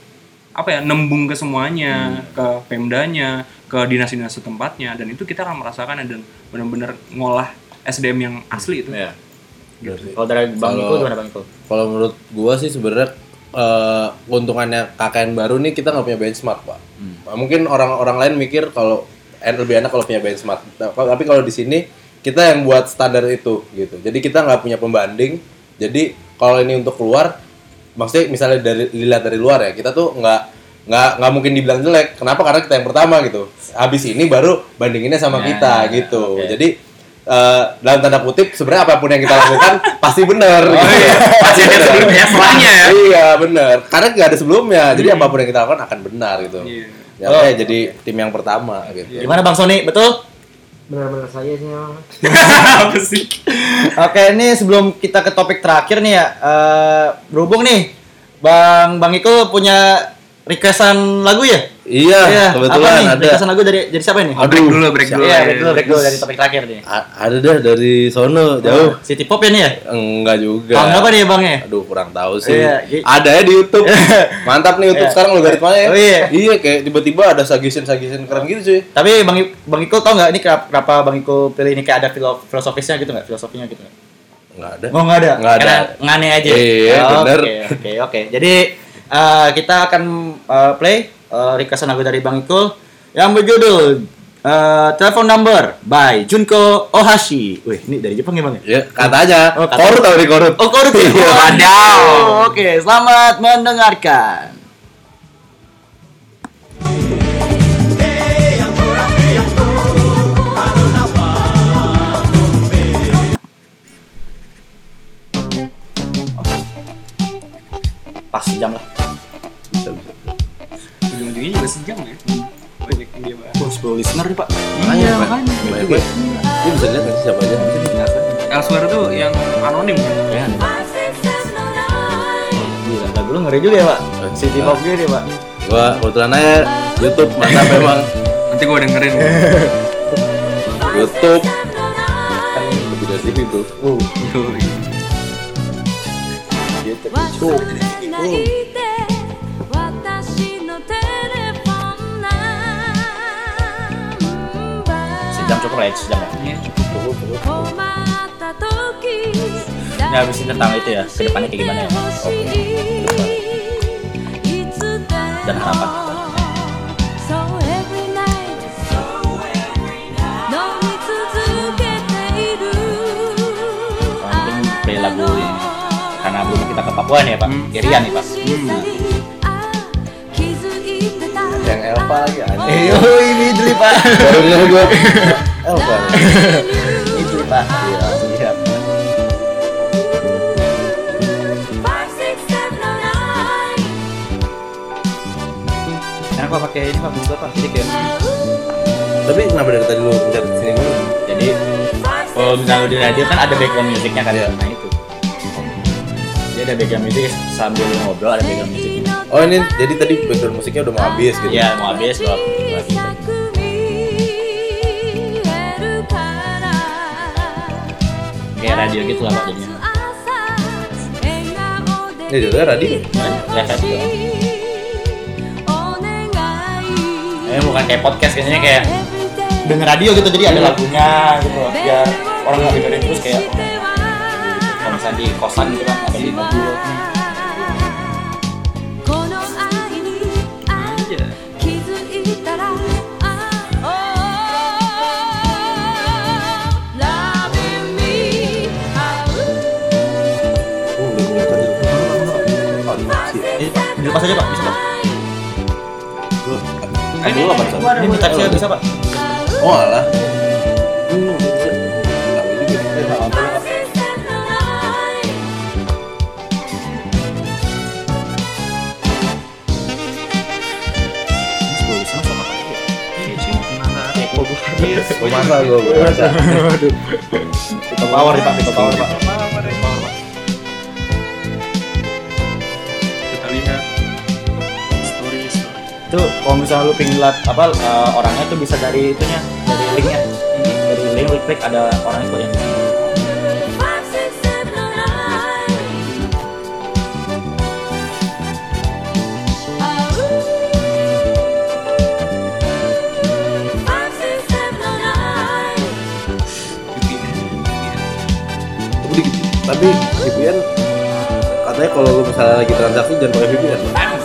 apa ya nembung ke semuanya ke pemdanya ke dinas-dinas setempatnya. Dan itu kita akan merasakan dan benar-benar ngolah SDM yang asli itu. Iya. Berarti. Kalau dari Bang Iko gimana Bang Iko? Kalau menurut gua sih sebenarnya eh, keuntungannya KKN baru nih kita nggak punya benchmark pak. Mungkin orang-orang lain mikir kalau en- lebih enak kalau punya benchmark. Nah, tapi kalau di sini kita yang buat standar itu gitu. Jadi kita nggak punya pembanding. Jadi kalau ini untuk keluar, maksudnya misalnya dari dilihat dari luar ya kita tuh nggak nggak nggak mungkin dibilang jelek. Kenapa? Karena kita yang pertama gitu. Habis ini baru bandinginnya sama Nah, kita gitu. oke. Jadi eh, dalam tanda kutip sebenarnya apa pun yang kita lakukan pasti benar. gitu. pasti ada sebelumnya setelahnya ya Iya benar. Karena nggak ada sebelumnya. Jadi apa pun yang kita lakukan akan benar gitu. Iya. Ya oke, jadi tim yang pertama gitu. Gimana Bang Sony? Betul? Benar-benar saya sih memang. apa sih Oke, ini sebelum kita ke topik terakhir nih ya, eh, berhubung nih, Bang Bang Iko punya requestan lagu ya? Iya, apa kebetulan nih? ada. Requestan lagu dari dari siapa ini? break dulu break dulu Iya, break dulu, break dulu dari topik terakhir nih. A- ada dah dari sono jauh. City Pop ya nih ya? Enggak juga. Bang apa nih Bang ya? Aduh kurang tahu sih. Iya, ada ya di YouTube. Mantap nih YouTube Iya. sekarang logaritmanya ya. Oh, iya. Iya kayak tiba-tiba ada sagisin-sagisin keren gitu sih. Tapi Bang Bang Iko tau nggak ini kenapa, Bang Iko pilih ini kayak ada filo- filosofisnya gitu nggak? Filosofinya gitu nggak? Enggak ada. Oh nggak ada. Nggak ada. Karena ngane aja. Iya, Oh, bener. Oke oke. Jadi eh, kita akan eh, play uh, requestan lagu dari Bang Iko yang berjudul eh, Telepon Number by Junko Ohashi. Wih, ini dari Jepang ya Bang? ya? Ya, katanya. Oh, kata- korut tau nih korut. Oh, korut? Iya. Wadaw. Oke, selamat mendengarkan. Pas jam lah. Ujung-ujungnya juga sejam ya banyak yang dia bahas Oh, 10 listener nih, Pak. iya makanya Baik, baik. Ini bisa lihat nanti siapa aja. Elsewhere tuh yang anonim kan Ya, Gila, lagu lu ngeri juga ya, Pak. City Pop gini, Pak. Gua kebetulan aja YouTube mantap memang. nanti gue dengerin YouTube kan lebih dari TV bro. Uh, Tuh, gitu. tuh range jamannya nah habisin tentang itu ya ke depannya kayak gimana ya? Oke. Dan harapan. Kita ke Papua nih ya Pak. Hmm. Irian nih Pak. Hmm. yang Elva ya eh ini Pak. Baru gue Ini dulu, Pak. Iya, siap. Enak Pak pakai ini Pak, bisa Pak. Jadi kayak Tapi kenapa dari tadi lu pencet sini dulu? jadi kalau misalnya di radio kan ada background musiknya kan Iya. nah itu jadi ada background musik sambil ngobrol ada background musiknya Oh ini jadi tadi background musiknya udah mau habis gitu. Iya mau habis dua dua kayak radio gitu lah Pak jadinya. Ini juga radio. live aja juga eh bukan kayak podcast biasanya kayak denger radio gitu jadi ada lagunya gitu biar orang nggak dengerin terus kayak kalau misalnya di kosan gitu kan atau di mobil Oh, animasi. Eh, Pak, dilepas aja Pak, bisa Pak. Dulu apa tuh? Ini minta saya bisa pak. Oh alah. Gue masa gue, gue masa. Kita power nih pak, kita power pak. Itu kalau misalnya lu pingin lihat apa eh, orangnya tuh bisa dari itunya, dari linknya. Dari link lu klik ada orang itu yang Tapi VPN katanya kalau lu misalnya lagi transaksi jangan pakai VPN.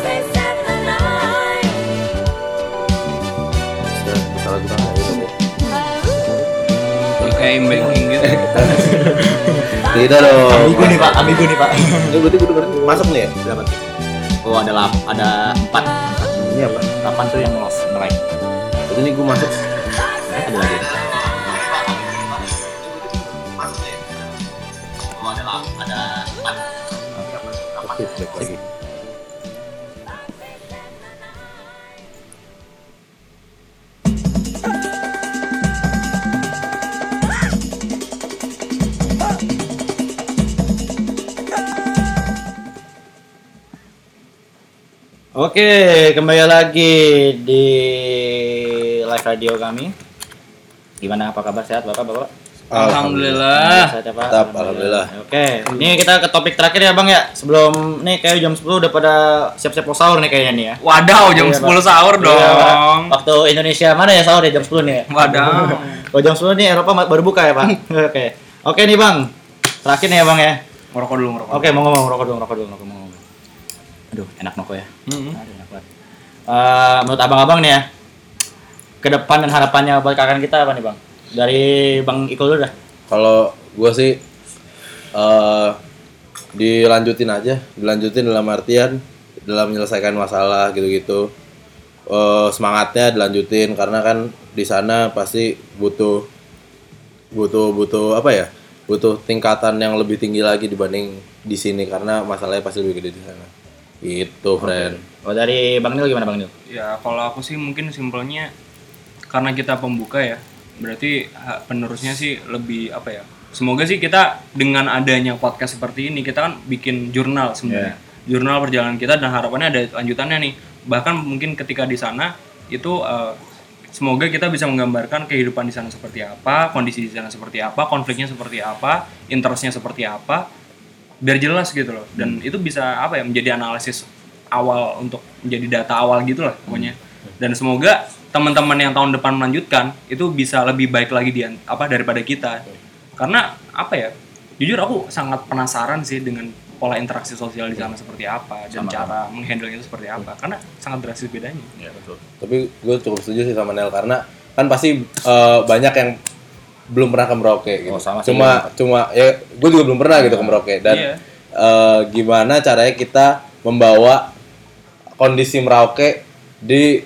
Kayak banking gitu. Tidak dong. Amigo nih pak, amigo nih pak. Ini berarti gue dengerin masuk nih ya? Berapa? Oh ada lap, ada empat. Ini apa? Delapan tuh yang lost, nge-like. Berarti ini gue masuk. Ada lagi. Oh ada lap, ada lagi. Oke, kembali lagi di live radio kami. Gimana apa kabar sehat Bapak Bapak? Alhamdulillah. Sehat ya, Pak? Tetap, alhamdulillah. Oke, ini kita ke topik terakhir ya Bang ya. Sebelum nih kayak jam 10 udah pada siap-siap mau sahur nih kayaknya nih ya. Wadaw jam Iya, 10 Pak. sahur Iya, Pak. dong. Waktu Indonesia mana ya sahur ya jam 10 nih ya? Wadaw. Kalau jam 10 nih Eropa baru buka ya Pak. Oke. Oke nih Bang. Terakhir nih ya Bang ya. Ngerokok dulu ngerokok. Oke, mau ngomong rokok dulu, rokok dulu, rokok mau ngomong. Aduh, enak noko ya. Mm-mm. Aduh, enak banget. Eh, menurut abang-abang nih ya, ke depan dan harapannya buat kakak kita apa nih bang? Dari bang Iko dulu dah. Kalau gue sih eh dilanjutin aja, dilanjutin dalam artian dalam menyelesaikan masalah gitu-gitu. Eh semangatnya dilanjutin karena kan di sana pasti butuh butuh butuh apa ya? Butuh tingkatan yang lebih tinggi lagi dibanding di sini karena masalahnya pasti lebih gede di sana. Gitu, friend. Oh dari bang Nil gimana bang Nil? Ya kalau aku sih mungkin simpelnya karena kita pembuka ya, berarti penerusnya sih lebih apa ya? Semoga sih kita dengan adanya podcast seperti ini kita kan bikin jurnal sebenarnya. Jurnal perjalanan kita dan harapannya ada lanjutannya nih. Bahkan mungkin ketika di sana itu eh, semoga kita bisa menggambarkan kehidupan di sana seperti apa, kondisi di sana seperti apa, konfliknya seperti apa, interestnya seperti apa, biar jelas gitu loh. Dan itu bisa apa ya menjadi analisis awal untuk menjadi data awal gitu lah pokoknya. Dan semoga teman-teman yang tahun depan melanjutkan itu bisa lebih baik lagi di apa daripada kita. Karena apa ya? Jujur aku sangat penasaran sih dengan pola interaksi sosial di sana seperti apa dan cara menghandle itu seperti apa. Karena sangat drastis bedanya. Tapi gue cukup setuju sih sama Nel karena kan pasti eh, banyak yang belum pernah ke Merauke gitu. Oh, sama sih. cuma cuma ya gue juga belum pernah gitu ke Merauke dan Iya. eh, gimana caranya kita membawa kondisi Merauke di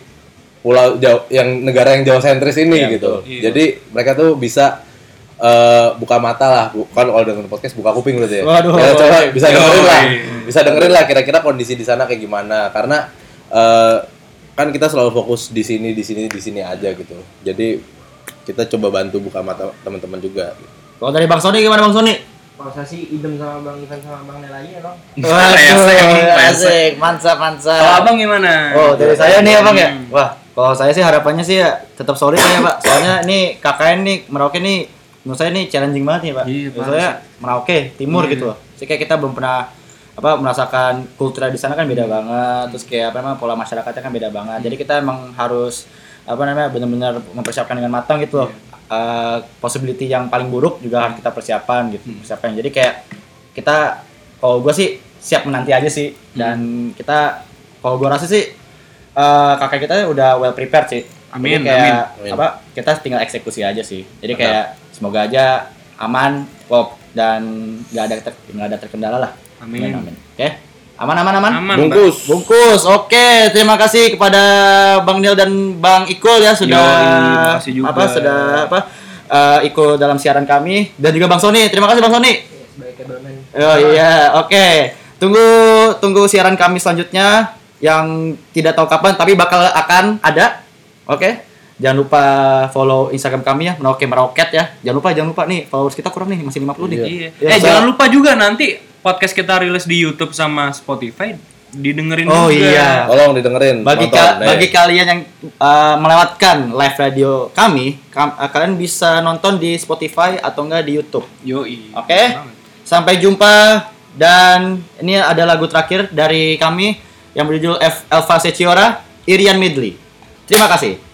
pulau Jawa, yang negara yang Jawa sentris ini Iya, gitu. betul. Iya. Jadi mereka tuh bisa eh, buka mata lah, bukan kalau dengan podcast buka kuping berarti ya. Waduh. Ya, coba bisa dengerin lah, bisa dengerin lah kira-kira kondisi di sana kayak gimana. Karena eh, kan kita selalu fokus di sini, di sini, di sini aja gitu. Jadi kita coba bantu buka mata teman-teman juga. Kalau dari bang Sony gimana bang Sony? Kalau saya sih idem sama Bang Ivan sama Bang Nel aja ya Bang. Rese. asik, mantap, mantap. Kalau abang gimana? Oh dari saya nih ya bang ya. Hmm. Wah kalau saya sih harapannya sih ya tetap solid ya pak. Soalnya nih KKN nih Merauke nih menurut saya nih challenging banget nih pak. Iya, Menurut saya Merauke Timur Iya. gitu loh. Jadi kayak kita belum pernah apa merasakan kultur di sana kan beda banget. Terus kayak apa namanya pola masyarakatnya kan beda banget. Jadi kita emang harus apa namanya benar-benar mempersiapkan dengan matang gitu loh. Eh, possibility yang paling buruk juga harus kita persiapan gitu. Persiapan. Jadi kayak kita kalau gue sih siap menanti aja sih dan kita kalau gue rasa sih eh, kakak kita udah well prepared sih Amin, Jadi kayak amin. apa kita tinggal eksekusi aja sih jadi kayak semoga aja aman kok dan nggak ada ter- nggak ada terkendala lah Amin. amin oke Aman aman aman. Aman, Bungkus. Bungkus. Oke, terima kasih kepada Bang Nil dan Bang Ikul ya sudah Yoi, makasih juga. apa sudah apa eh, ikut dalam siaran kami dan juga Bang Sony. Terima kasih Bang Sony. Oh iya, oke. Tunggu tunggu siaran kami selanjutnya yang tidak tahu kapan tapi bakal akan ada. Oke. Jangan lupa follow Instagram kami ya, Merauke Meroket ya. Jangan lupa, jangan lupa nih followers kita kurang nih, masih 50 nih. Iya. Ya, eh so- jangan lupa juga nanti podcast kita rilis di YouTube sama Spotify didengerin Oh juga. iya. Tolong didengerin. bagi nonton, ka- eh. bagi kalian yang uh, melewatkan live radio kami, kam- uh, kalian bisa nonton di Spotify atau enggak di YouTube. Yoi. Oke. Sampai jumpa dan ini ada lagu terakhir dari kami yang berjudul F Elva Seciora, Irian Midli. Terima kasih.